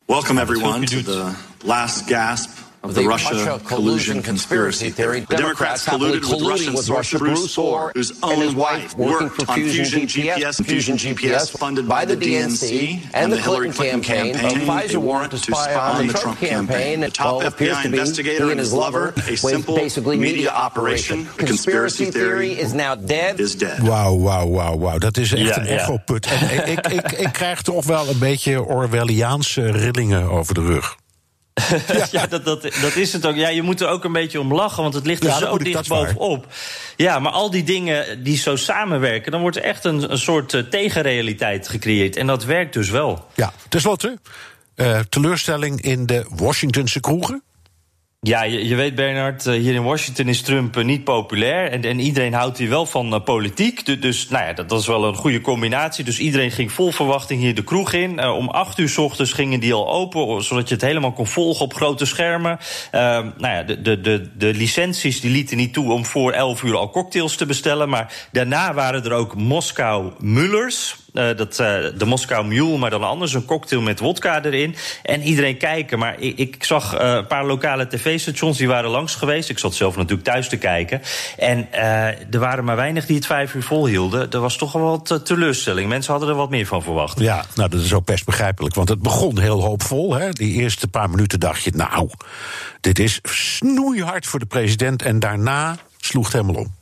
Welcome, everyone, to the last gasp of the, the Russia, Russia, collusion conspiracy theory. The Democrats, Democrats colluded with Russian with source Bruce Orr, whose own wife worked for Fusion GPS, Fusion GPS, funded by the DNC and the Hillary Clinton campaign, a Pfizer warrant to spy on the Trump campaign. The top FBI investigator and his lover, a simple basically media operation. The conspiracy theory is now dead. Is dead. Wauw, wauw, wauw, wauw. Dat is echt een echoput. En ik, ik, ik krijg toch wel een beetje Orwelliaanse rillingen over de rug. Ja, ja dat, dat, dat is het ook. Ja, je moet er ook een beetje om lachen, want het ligt er ja, zo dicht bovenop. Ja, maar al die dingen die zo samenwerken, dan wordt er echt een, een soort uh, tegenrealiteit gecreëerd. En dat werkt dus wel. Ja, tenslotte, uh, teleurstelling in de Washingtonse kroegen? Ja, je, weet Bernard, eh, hier in Washington is Trump eh, niet populair. En, en iedereen houdt hier wel van uh, politiek. Dus, nou ja, dat, dat, is wel een goede combinatie. Dus iedereen ging vol verwachting hier de kroeg in. Om acht uur s ochtends gingen die al open, zodat je het helemaal kon volgen op grote schermen. nou ja, de, de, de, de licenties die lieten niet toe om voor elf uur al cocktails te bestellen. Maar daarna waren er ook Moskou Mullers. Uh, dat, uh, de Moskou Mule, maar dan anders. Een cocktail met wodka erin. En iedereen kijken. Maar ik, ik zag uh, een paar lokale tv-stations die waren langs geweest. Ik zat zelf natuurlijk thuis te kijken. En er waren maar weinig die het vijf uur volhielden. Er was toch wel wat teleurstelling. Mensen hadden er wat meer van verwacht. Ja, nou dat is ook best begrijpelijk. Want het begon heel hoopvol. Hè? Die eerste paar minuten dacht je, nou, dit is snoeihard voor de president. En daarna sloeg het helemaal om.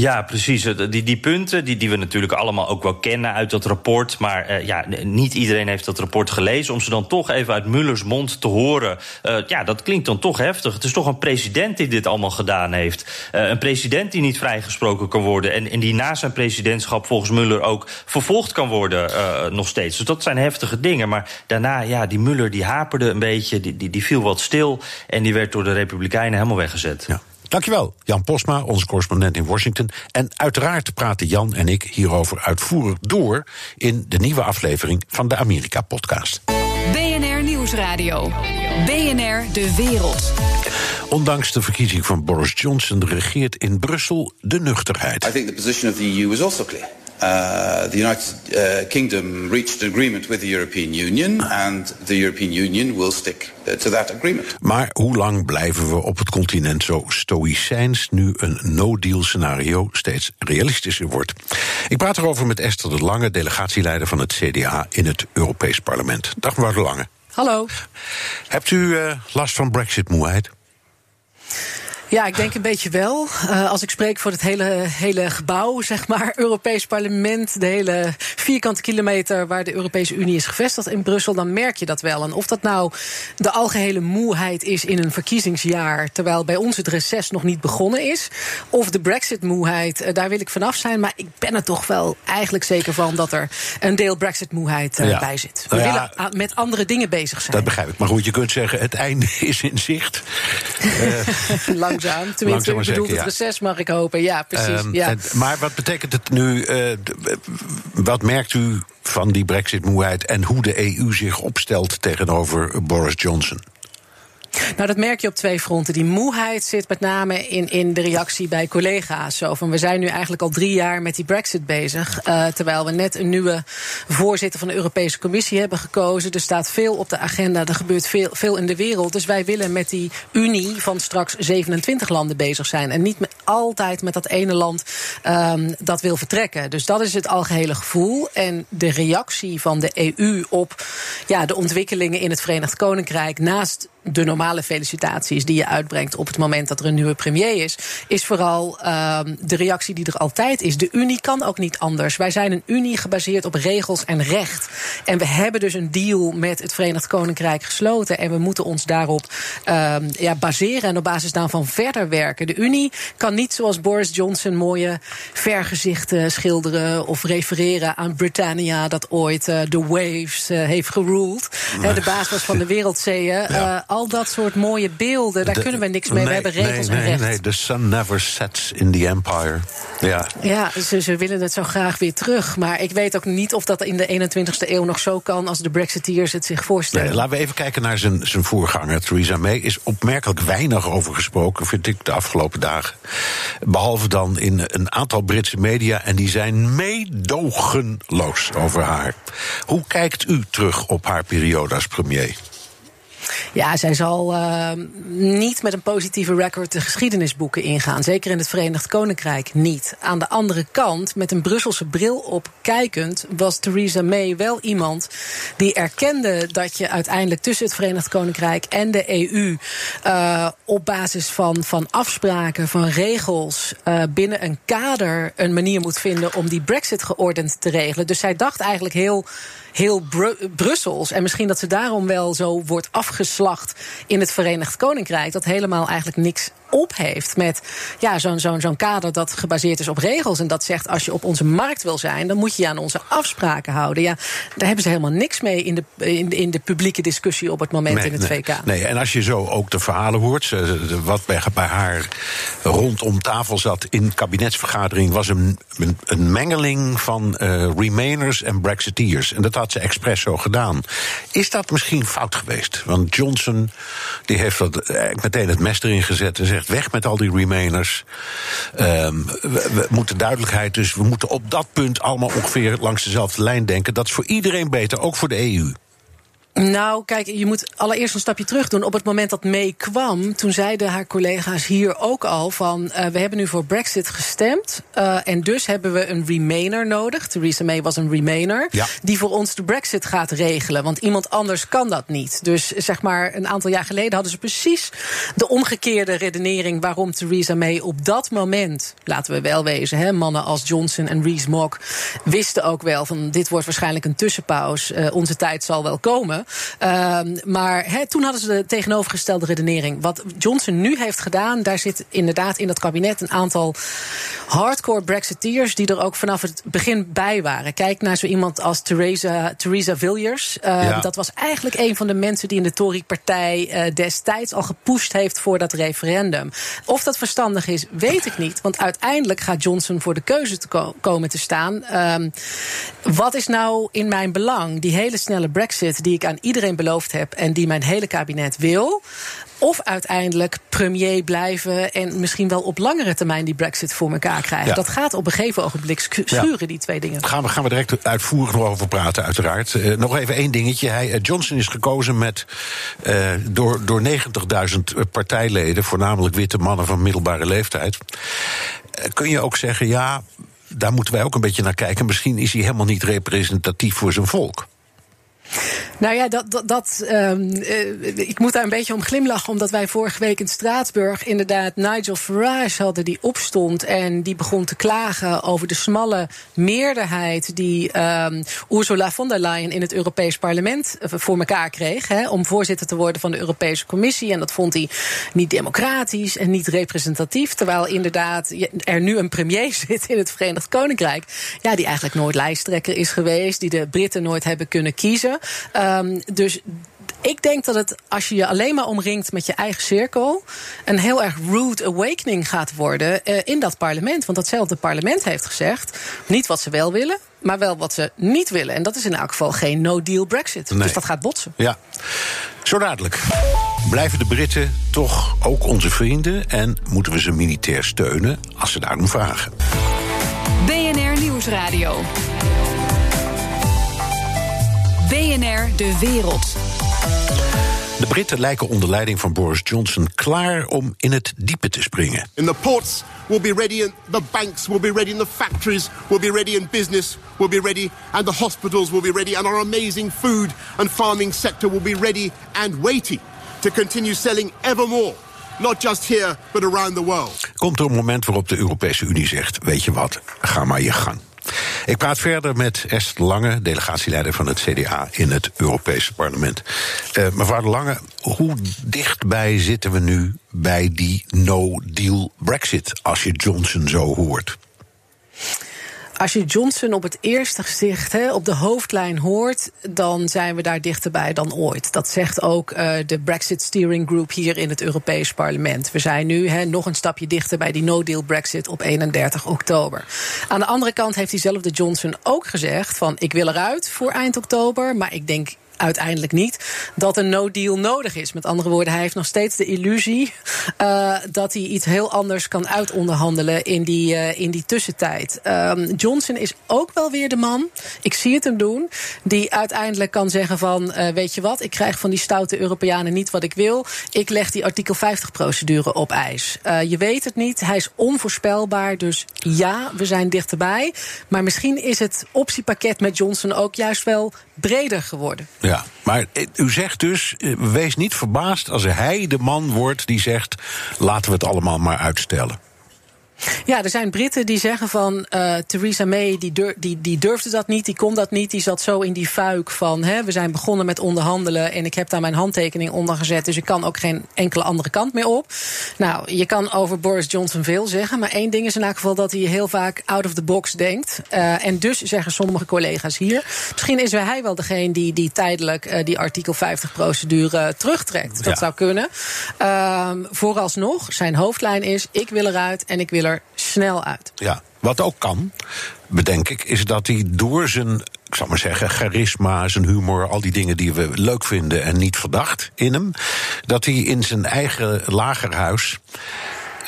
Ja, precies. Die, die punten die, die we natuurlijk allemaal ook wel kennen uit dat rapport. Maar uh, ja, niet iedereen heeft dat rapport gelezen. Om ze dan toch even uit Mullers mond te horen. Uh, ja, dat klinkt dan toch heftig. Het is toch een president die dit allemaal gedaan heeft. Een president die niet vrijgesproken kan worden. En, en die na zijn presidentschap volgens Muller ook vervolgd kan worden nog steeds. Dus dat zijn heftige dingen. Maar daarna, ja, die Muller die haperde een beetje. Die, die, die viel wat stil. En die werd door de Republikeinen helemaal weggezet. Ja. Dankjewel, Jan Posma, onze correspondent in Washington. En uiteraard praten Jan en ik hierover uitvoerig door in de nieuwe aflevering van de Amerika-podcast. BNR Nieuwsradio. BNR De Wereld. Ondanks de verkiezing van Boris Johnson regeert in Brussel de nuchterheid. I think the position of the EU is also clear. Uh, the United uh, Kingdom reached an agreement with the European Union, and the European Union will stick uh, to that agreement. Maar hoe lang blijven we op het continent zo stoïcijns nu een no-deal scenario steeds realistischer wordt? Ik praat erover met Esther de Lange, delegatieleider van het CDA in het Europees Parlement. Dag mevrouw de Lange. Hallo. Hebt u uh, last van Brexit-moeheid? Ja, ik denk een beetje wel. Uh, als ik spreek voor het hele, hele gebouw, zeg maar, Europees Parlement, de hele vierkante kilometer waar de Europese Unie is gevestigd in Brussel, dan merk je dat wel. En of dat nou de algehele moeheid is in een verkiezingsjaar, terwijl bij ons het reces nog niet begonnen is, of de Brexit-moeheid, uh, daar wil ik vanaf zijn. Maar ik ben er toch wel eigenlijk zeker van dat er een deel Brexit-moeheid uh, ja. bij zit. We nou ja, willen met andere dingen bezig zijn. Dat begrijp ik. Maar goed, je kunt zeggen, het einde is in zicht. Lang langzaam. Tenminste, ik bedoel het reces, mag ik hopen. Ja, precies. Um, ja. Maar wat betekent het nu? Uh, wat merkt u van die brexit-moeheid en hoe de EU zich opstelt tegenover Boris Johnson? Nou, dat merk je op twee fronten. Die moeheid zit met name in, in de reactie bij collega's. Zo van, we zijn nu eigenlijk al drie jaar met die brexit bezig. Uh, terwijl we net een nieuwe voorzitter van de Europese Commissie hebben gekozen. Er staat veel op de agenda, er gebeurt veel, veel in de wereld. Dus wij willen met die Unie van straks 27 landen bezig zijn. En niet met, altijd met dat ene land um, dat wil vertrekken. Dus dat is het algehele gevoel. En de reactie van de EU op ja, de ontwikkelingen in het Verenigd Koninkrijk... naast de normale felicitaties die je uitbrengt op het moment dat er een nieuwe premier is, is vooral uh, de reactie die er altijd is. De Unie kan ook niet anders. Wij zijn een Unie gebaseerd op regels en recht. En we hebben dus een deal met het Verenigd Koninkrijk gesloten. En we moeten ons daarop uh, ja, baseren en op basis daarvan verder werken. De Unie kan niet zoals Boris Johnson mooie vergezichten schilderen of refereren aan Britannia dat ooit uh, de waves uh, heeft geruled. Nee. de baas was van de wereldzeeën. Ja al dat soort mooie beelden, daar de, kunnen we niks mee. Nee, we hebben regels nee, en recht. Nee, the sun never sets in the empire. Ja, ja ze, ze, willen het zo graag weer terug. Maar ik weet ook niet of dat in de 21ste eeuw nog zo kan... als de Brexiteers het zich voorstellen. Nee, laten we even kijken naar zijn, zijn voorganger. Theresa May is opmerkelijk weinig over gesproken, vind ik, de afgelopen dagen. Behalve dan in een aantal Britse media. En die zijn meedogenloos over haar. Hoe kijkt u terug op haar periode als premier? Ja, zij zal uh, niet met een positieve record de geschiedenisboeken ingaan. Zeker in het Verenigd Koninkrijk niet. Aan de andere kant, met een Brusselse bril op kijkend, was Theresa May wel iemand die erkende dat je uiteindelijk tussen het Verenigd Koninkrijk en de EU uh, op basis van, van afspraken, van regels, uh, binnen een kader een manier moet vinden om die Brexit geordend te regelen. Dus zij dacht eigenlijk heel heel Bru Brussels. En misschien dat ze daarom wel zo wordt afgeslacht in het Verenigd Koninkrijk. Dat helemaal eigenlijk niks op heeft met ja, zo'n zo'n zo'n kader dat gebaseerd is op regels. En dat zegt als je op onze markt wil zijn, dan moet je je aan onze afspraken houden. Ja, daar hebben ze helemaal niks mee in de, in de, in de publieke discussie op het moment nee, in het nee, VK. Nee, en als je zo ook de verhalen hoort, wat bij, bij haar rondom tafel zat in kabinetsvergadering, was een, een, een mengeling van uh, Remainers en Brexiteers. En dat had ze expres zo gedaan. Is dat misschien fout geweest? Want Johnson die heeft dat eigenlijk meteen het mes erin gezet en zegt weg met al die remainers. We, we, moeten duidelijkheid, dus we moeten op dat punt allemaal ongeveer langs dezelfde lijn denken. Dat is voor iedereen beter, ook voor de EU. Nou, kijk, je moet allereerst een stapje terug doen. Op het moment dat May kwam, toen zeiden haar collega's hier ook al van... Uh, we hebben nu voor Brexit gestemd uh, en dus hebben we een remainer nodig. Theresa May was een remainer, ja. die voor ons de Brexit gaat regelen. Want iemand anders kan dat niet. Dus zeg maar, een aantal jaar geleden hadden ze precies de omgekeerde redenering... waarom Theresa May op dat moment, laten we wel wezen... Hè, mannen als Johnson en Rees-Mogg wisten ook wel van... dit wordt waarschijnlijk een tussenpauze, uh, onze tijd zal wel komen... Uh, maar he, toen hadden ze de tegenovergestelde redenering. Wat Johnson nu heeft gedaan, daar zit inderdaad in dat kabinet een aantal hardcore Brexiteers die er ook vanaf het begin bij waren. Kijk naar zo iemand als Theresa, Theresa Villiers. Uh, ja. Dat was eigenlijk een van de mensen die in de Tory-partij uh, destijds al gepusht heeft voor dat referendum. Of dat verstandig is, weet ik niet. Want uiteindelijk gaat Johnson voor de keuze te ko komen te staan. Um, wat is nou in mijn belang? Die hele snelle Brexit die ik aan iedereen beloofd heb en die mijn hele kabinet wil. Of uiteindelijk premier blijven en misschien wel op langere termijn die brexit voor elkaar krijgen. Ja. Dat gaat op een gegeven ogenblik schu- schuren, die twee dingen. Gaan we, gaan we direct uitvoerig nog over praten, uiteraard. Eh, nog even één dingetje. Hij, eh, Johnson is gekozen met, eh, door, door 90.000 partijleden, voornamelijk witte mannen van middelbare leeftijd. Kun je ook zeggen, ja, daar moeten wij ook een beetje naar kijken. Misschien is hij helemaal niet representatief voor zijn volk. Nou ja, dat, dat, dat, ehm, eh, ik moet daar een beetje om glimlachen, omdat wij vorige week in Straatsburg inderdaad Nigel Farage hadden die opstond en die begon te klagen over de smalle meerderheid die ehm, Ursula von der Leyen in het Europees Parlement eh, voor elkaar kreeg om voorzitter te worden van de Europese Commissie. En dat vond hij niet democratisch en niet representatief, terwijl inderdaad er nu een premier zit in het Verenigd Koninkrijk, ja, die eigenlijk nooit lijsttrekker is geweest, die de Britten nooit hebben kunnen kiezen. Ehm, dus ik denk dat het, als je je alleen maar omringt met je eigen cirkel, een heel erg rude awakening gaat worden eh, in dat parlement. Want datzelfde parlement heeft gezegd: niet wat ze wel willen, maar wel wat ze niet willen. En dat is in elk geval geen no-deal Brexit. Nee. Dus dat gaat botsen. Ja, zo dadelijk. Blijven de Britten toch ook onze vrienden en moeten we ze militair steunen als ze daarom vragen? BNR Nieuwsradio. BNR De Wereld. De Britten lijken onder leiding van Boris Johnson klaar om in het diepe te springen. In the ports, we'll be ready, and the banks will be ready, and the factories will be ready, and business will be ready, and the hospitals will be ready, and our amazing food and farming sector will be ready and waiting to continue selling ever more, not just here, but around the world. Komt er een moment waarop de Europese Unie zegt: Weet je wat, ga maar je gang. Ik praat verder met Esther Lange, delegatieleider van het CDA in het Europese parlement. Eh, mevrouw de Lange, hoe dichtbij zitten we nu bij die no-deal Brexit als je Johnson zo hoort? Als je Johnson op het eerste gezicht hè, op de hoofdlijn hoort, dan zijn we daar dichterbij dan ooit. Dat zegt ook eh, de Brexit Steering Group hier in het Europees Parlement. We zijn nu hè, nog een stapje dichter bij die no-deal Brexit op 31 oktober. Aan de andere kant heeft diezelfde Johnson ook gezegd: van ik wil eruit voor eind oktober, maar ik denk uiteindelijk niet dat een no-deal nodig is. Met andere woorden, hij heeft nog steeds de illusie uh, dat hij iets heel anders kan uitonderhandelen in die, uh, in die tussentijd. Um, Johnson is ook wel weer de man, ik zie het hem doen, die uiteindelijk kan zeggen van uh, weet je wat, ik krijg van die stoute Europeanen niet wat ik wil. Ik leg die artikel 50 procedure op ijs. je weet het niet, hij is onvoorspelbaar, dus ja, we zijn dichterbij. Maar misschien is het optiepakket met Johnson ook juist wel breder geworden. Ja, maar u zegt dus, wees niet verbaasd als hij de man wordt die zegt: laten we het allemaal maar uitstellen. Ja, er zijn Britten die zeggen van uh, Theresa May, die, die, die durfde dat niet, die kon dat niet. Die zat zo in die fuik van hè, we zijn begonnen met onderhandelen en ik heb daar mijn handtekening onder gezet. Dus ik kan ook geen enkele andere kant meer op. Nou, je kan over Boris Johnson veel zeggen, maar één ding is in elk geval dat hij heel vaak out of the box denkt. Uh, en dus zeggen sommige collega's hier, misschien is hij wel degene die, die tijdelijk uh, die artikel 50 procedure terugtrekt. Dat ja. zou kunnen. Uh, vooralsnog, zijn hoofdlijn is, ik wil eruit en ik wil er snel uit. Ja, wat ook kan, bedenk ik, is dat hij door zijn, ik zal maar zeggen, charisma, zijn humor, al die dingen die we leuk vinden en niet verdacht in hem, dat hij in zijn eigen lagerhuis.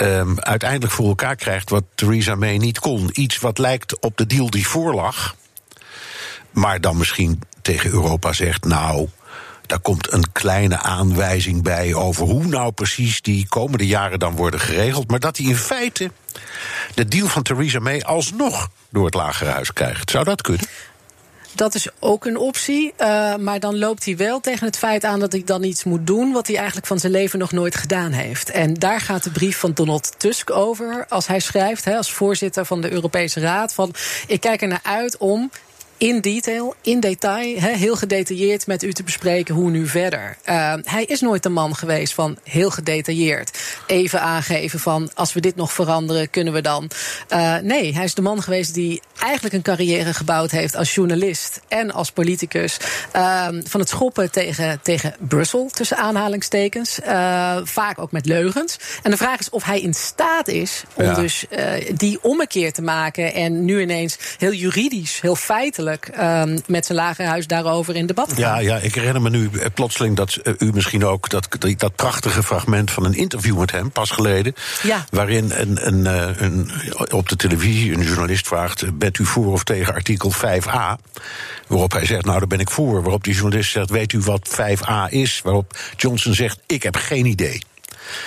Um, uiteindelijk voor elkaar krijgt wat Theresa May niet kon. Iets wat lijkt op de deal die voorlag. Maar dan misschien tegen Europa zegt: Nou, daar komt een kleine aanwijzing bij over hoe nou precies die komende jaren dan worden geregeld. Maar dat hij in feite de deal van Theresa May alsnog door het Lagerhuis krijgt. Zou dat kunnen? Dat is ook een optie. Uh, maar dan loopt hij wel tegen het feit aan dat hij dan iets moet doen. wat hij eigenlijk van zijn leven nog nooit gedaan heeft. En daar gaat de brief van Donald Tusk over. Als hij schrijft, hè, als voorzitter van de Europese Raad. van ik kijk er naar uit om in detail, in detail, he, heel gedetailleerd met u te bespreken hoe nu verder. Uh, hij is nooit de man geweest van heel gedetailleerd. Even aangeven van als we dit nog veranderen, kunnen we dan. Uh, nee, hij is de man geweest die eigenlijk een carrière gebouwd heeft als journalist en als politicus. Uh, van het schoppen tegen, tegen Brussel, tussen aanhalingstekens. vaak ook met leugens. En de vraag is of hij in staat is om ja. dus die ommekeer te maken en nu ineens heel juridisch, heel feitelijk ehm, met zijn lagerhuis daarover in debat gaan. Ja, ja, ik herinner me nu eh, plotseling dat eh, u misschien ook dat, dat, prachtige fragment van een interview met hem pas geleden. Ja. Waarin een, een, eh, een, op de televisie een journalist vraagt: Bent u voor of tegen artikel 5a? Waarop hij zegt: Nou, daar ben ik voor. Waarop die journalist zegt: Weet u wat 5a is? Waarop Johnson zegt: Ik heb geen idee.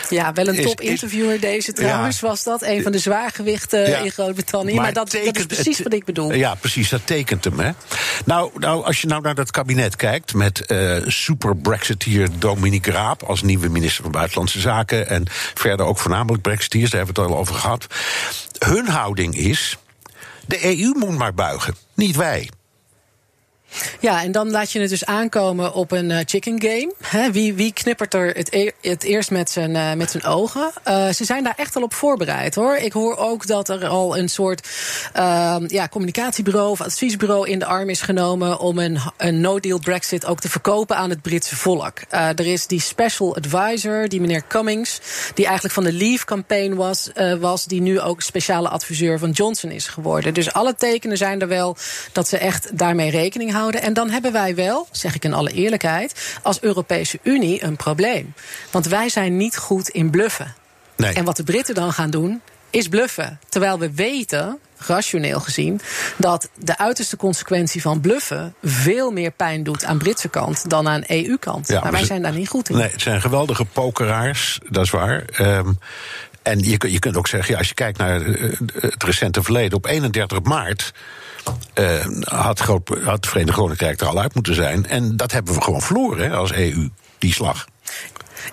Ja, wel een top interviewer deze trouwens, was dat. Een van de zwaargewichten Ja. in Groot-Brittannië. Maar, dat, dat is precies het- wat ik bedoel. Ja, precies, dat tekent hem. Hè? Nou, nou, als je nou naar dat kabinet kijkt... met eh super-Brexiteer Dominique Raab als nieuwe minister van Buitenlandse Zaken... en verder ook voornamelijk Brexiteers, daar hebben we het al over gehad. Hun houding is, de EU moet maar buigen, niet wij. Ja, en dan laat je het dus aankomen op een eh, chicken game. Wie, wie knippert er het, e- het eerst met zijn, eh, met zijn ogen? Eh, ze zijn daar echt al op voorbereid hoor. Ik hoor ook dat er al een soort ehm, ja, communicatiebureau of adviesbureau in de arm is genomen om een, een no-deal Brexit ook te verkopen aan het Britse volk. Er is die special advisor, die meneer Cummings, die eigenlijk van de Leave-campaign was, was, die nu ook speciale adviseur van Johnson is geworden. Dus alle tekenen zijn er wel dat ze echt daarmee rekening houden. En dan hebben wij wel, zeg ik in alle eerlijkheid, als Europese Unie een probleem. Want wij zijn niet goed in bluffen. Nee. En wat de Britten dan gaan doen, is bluffen. Terwijl we weten, rationeel gezien, dat de uiterste consequentie van bluffen veel meer pijn doet aan Britse kant dan aan EU-kant. Ja, maar wij zijn daar niet goed in. Nee, het zijn geweldige pokeraars, dat is waar. Ehm, en je, je kunt ook zeggen, ja, als je kijkt naar eh, het recente verleden... op 31 maart eh, had, had het Verenigd Koninkrijk er al uit moeten zijn. En dat hebben we gewoon verloren hè, als EU, die slag.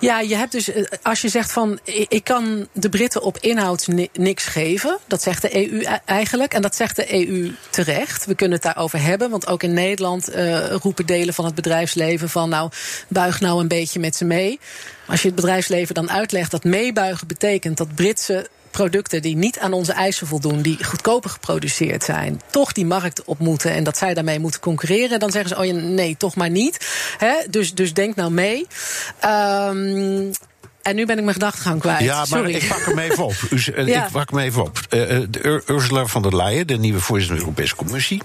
Ja, je hebt dus, eh, als je zegt van ik kan de Britten op inhoud ni- niks geven, dat zegt de EU e- eigenlijk. En dat zegt de EU terecht. We kunnen het daarover hebben, want ook in Nederland eh, roepen delen van het bedrijfsleven van nou, buig nou een beetje met ze mee. Als je het bedrijfsleven dan uitlegt dat meebuigen betekent dat Britse producten die niet aan onze eisen voldoen, die goedkoper geproduceerd zijn, toch die markt op moeten en dat zij daarmee moeten concurreren, dan zeggen ze: oh ja, nee, toch maar niet. Hè? Dus, dus denk nou mee. Ehm, en nu ben ik mijn gedachtegang kwijt. Ja, maar Sorry. ik pak hem even op. Eh, Ja. Ik pak hem even op. Eh, eh, de Ursula von der Leyen, de nieuwe voorzitter van de Europese Commissie...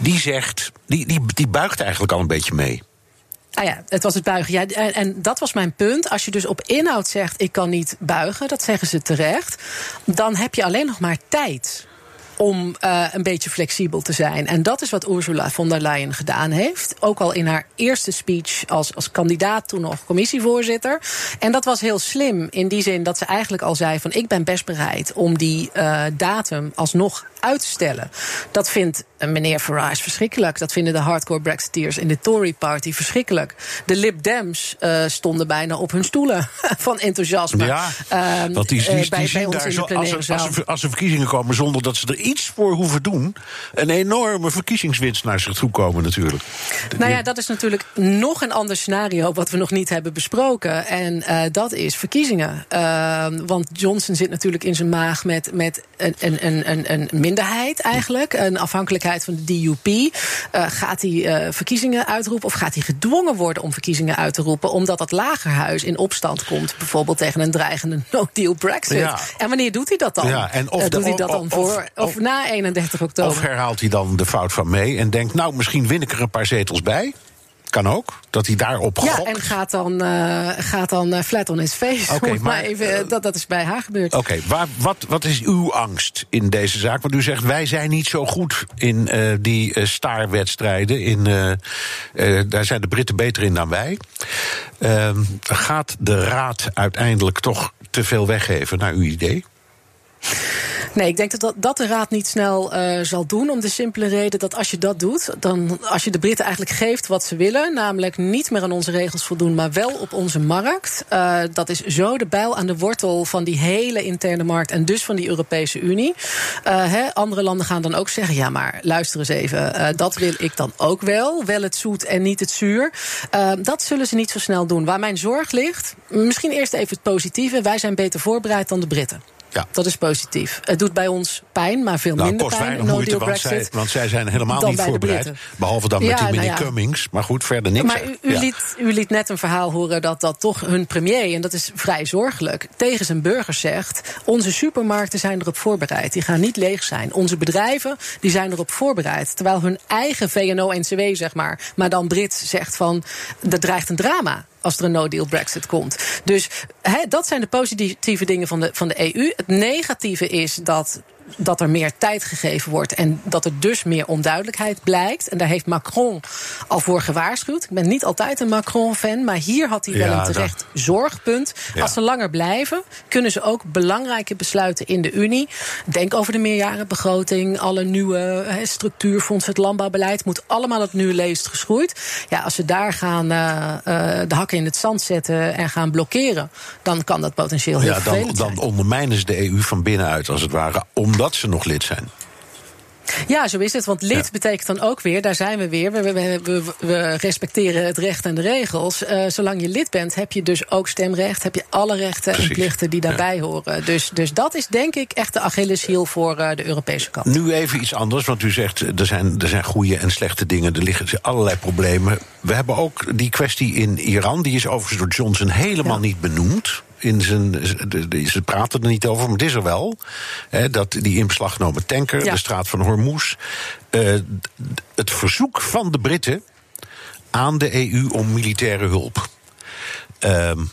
die zegt, die, die, die buigt eigenlijk al een beetje mee. Ah ja, het was het buigen. Ja, en, dat was mijn punt. Als je dus op inhoud zegt: ik kan niet buigen, dat zeggen ze terecht. Dan heb je alleen nog maar tijd om eh, een beetje flexibel te zijn. En dat is wat Ursula von der Leyen gedaan heeft. Ook al in haar eerste speech als, als kandidaat, toen nog commissievoorzitter. En dat was heel slim in die zin dat ze eigenlijk al zei: van ik ben best bereid om die eh, datum alsnog uit te stellen. Dat vindt eh, meneer Farage verschrikkelijk. Dat vinden de hardcore Brexiteers in de Tory Party verschrikkelijk. De Lib Dems eh, stonden bijna op hun stoelen van enthousiasme. Ja, Ehm, want die, die, eh, die bij, daar zo, als, er, als, er, als er verkiezingen komen zonder dat ze er iets voor hoeven doen... een enorme verkiezingswinst naar zich toe komen natuurlijk. Nou ja, dat is natuurlijk nog een ander scenario wat we nog niet hebben besproken. En dat is verkiezingen. Ehm, want Johnson zit natuurlijk in zijn maag met, met een, een, een, een, een minderheid eigenlijk. Een afhankelijkheid van de DUP. Eh, gaat hij eh, verkiezingen uitroepen of gaat hij gedwongen worden om verkiezingen uit te roepen? Omdat dat lagerhuis in opstand komt. Bijvoorbeeld tegen een dreigende no-deal Brexit. Ja. En wanneer doet hij dat dan? Ja, en of Eh, de- doet hij dat dan of- voor of, of- na 31 oktober? Of herhaalt hij dan de fout van mee en denkt... nou, misschien win ik er een paar zetels bij. Kan ook, dat hij daarop Ja, gokt. en gaat dan, eh, gaat dan eh, flat on his face. Maar, maar even, eh, dat, dat is bij haar gebeurd. Oké, waar- wat, wat is uw angst in deze zaak? Want u zegt, wij zijn niet zo goed in die staarwedstrijden. In, daar zijn de Britten beter in dan wij. Ehm, gaat de Raad uiteindelijk toch te veel weggeven, naar uw idee? Nee, ik denk dat dat, de Raad niet snel eh, zal doen. Om de simpele reden dat als je dat doet, dan als je de Britten eigenlijk geeft wat ze willen, namelijk niet meer aan onze regels voldoen, maar wel op onze markt. eh, dat is zo de bijl aan de wortel van die hele interne markt en dus van die Europese Unie. Eh, andere landen gaan dan ook zeggen: ja, maar luister eens even, dat wil ik dan ook wel. Wel het zoet en niet het zuur. Dat zullen ze niet zo snel doen. Waar mijn zorg ligt, misschien eerst even het positieve: wij zijn beter voorbereid dan de Britten. Ja. Dat is positief. Het doet bij ons pijn, maar veel Nou, minder kost pijn. weinig moeite, want zij, want zij zijn helemaal dan niet voorbereid. Behalve dan met die nou meneer ja. Cummings. Maar goed, verder niks. Maar u, u, liet, u liet net een verhaal horen dat dat toch hun premier, en dat is vrij zorgelijk, tegen zijn burgers zegt: onze supermarkten zijn erop voorbereid. Die gaan niet leeg zijn. Onze bedrijven die zijn erop voorbereid. Terwijl hun eigen VNO-NCW, zeg maar, maar dan Brit zegt van: er dreigt een drama als er een no-deal Brexit komt. Dus dat zijn de positieve dingen van de, van de EU. Het negatieve is dat dat er meer tijd gegeven wordt en dat er dus meer onduidelijkheid blijkt. En daar heeft Macron al voor gewaarschuwd. Ik ben niet altijd een Macron-fan, maar hier had hij wel een dat- terecht zorgpunt. Ja. Als ze langer blijven, kunnen ze ook belangrijke besluiten in de Unie. Denk over de meerjarenbegroting, alle nieuwe hè, structuurfondsen, het landbouwbeleid. Moet allemaal het nu leest geschroeid. Ja, als ze daar gaan eh, eh, de hakken in het zand zetten en gaan blokkeren, dan kan dat potentieel heel Ja, dan, dan ondermijnen ze de EU van binnenuit, als het ware, omdat ze nog lid zijn. Ja, zo is het. Want lid Ja. betekent dan ook weer, daar zijn we weer. We, we, we, we respecteren het recht en de regels. Eh, zolang je lid bent, heb je dus ook stemrecht. Heb je alle rechten Precies. en plichten die daarbij horen. Dus, dus dat is denk ik echt de Achilleshiel voor eh, de Europese kant. Nu even iets anders, want u zegt er zijn, er zijn goede en slechte dingen. Er liggen allerlei problemen. We hebben ook die kwestie in Iran. Die is overigens door Johnson helemaal niet benoemd. In zijn, ze praten er niet over, maar het is er wel. Hè, dat die in beslag genomen tanker, Ja. de straat van Hormuz. eh, het verzoek van de Britten aan de EU om militaire hulp. Ehm,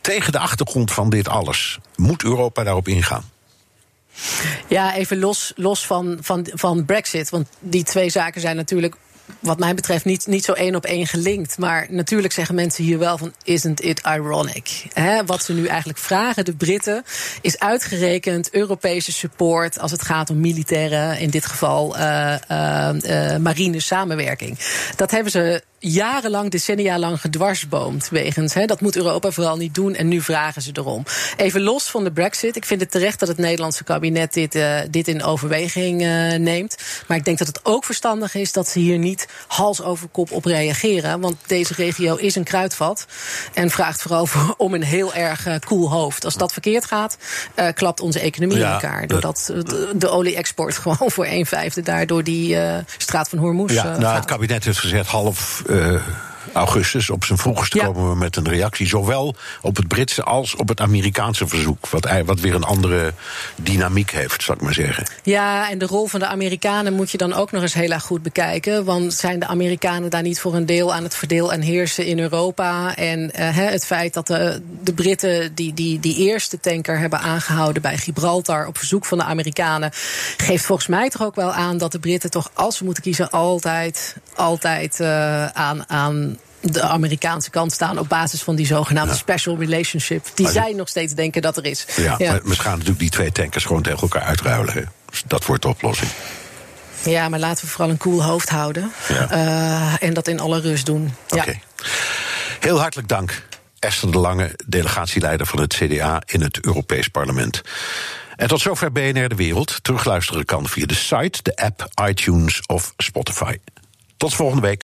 tegen de achtergrond van dit alles moet Europa daarop ingaan. Ja, even los, los van, van, van Brexit. Want die twee zaken zijn natuurlijk. Wat mij betreft niet, niet zo één op één gelinkt. Maar natuurlijk zeggen mensen hier wel van... isn't it ironic? Wat ze nu eigenlijk vragen, de Britten... is uitgerekend Europese support... als het gaat om militaire, in dit geval eh, eh, eh, marine samenwerking. Dat hebben ze jarenlang, decennia lang gedwarsboomd. Wegens, hè, dat moet Europa vooral niet doen. En nu vragen ze erom. Even los van de brexit. Ik vind het terecht dat het Nederlandse kabinet dit, eh, dit in overweging eh, neemt. Maar ik denk dat het ook verstandig is dat ze hier niet hals over kop op reageren. Want deze regio is een kruidvat. En vraagt vooral voor, om een heel erg eh, koel hoofd. Als dat verkeerd gaat, klapt onze economie Ja, in elkaar. dat- Doordat de, de olie-export gewoon voor een vijfde daardoor die straat van Hormuz Ja, nou, gaat. het kabinet heeft gezegd half eh, augustus, op zijn vroegste, Ja. komen we met een reactie. Zowel op het Britse als op het Amerikaanse verzoek. Wat, wat weer een andere dynamiek heeft, zou ik maar zeggen. Ja, en de rol van de Amerikanen moet je dan ook nog eens heel erg goed bekijken. Want zijn de Amerikanen daar niet voor een deel aan het verdeel en heersen in Europa? En eh, het feit dat de, de Britten die, die, die eerste tanker hebben aangehouden bij Gibraltar op verzoek van de Amerikanen, geeft volgens mij toch ook wel aan dat de Britten toch, als ze moeten kiezen, altijd, altijd eh, aan. aan de Amerikaanse kant staan op basis van die zogenaamde special relationship. Die je- zij nog steeds denken dat er is. Ja, Maar we gaan natuurlijk die twee tankers gewoon tegen elkaar uitruilen. hè. Dus dat wordt de oplossing. Ja, maar laten we vooral een koel hoofd houden. Ja. Eh, en dat in alle rust doen. Oké. Heel hartelijk dank. Esther de Lange, delegatieleider van het CDA in het Europees Parlement. En tot zover BNR De Wereld. Terugluisteren kan via de site, de app, iTunes of Spotify. Tot volgende week.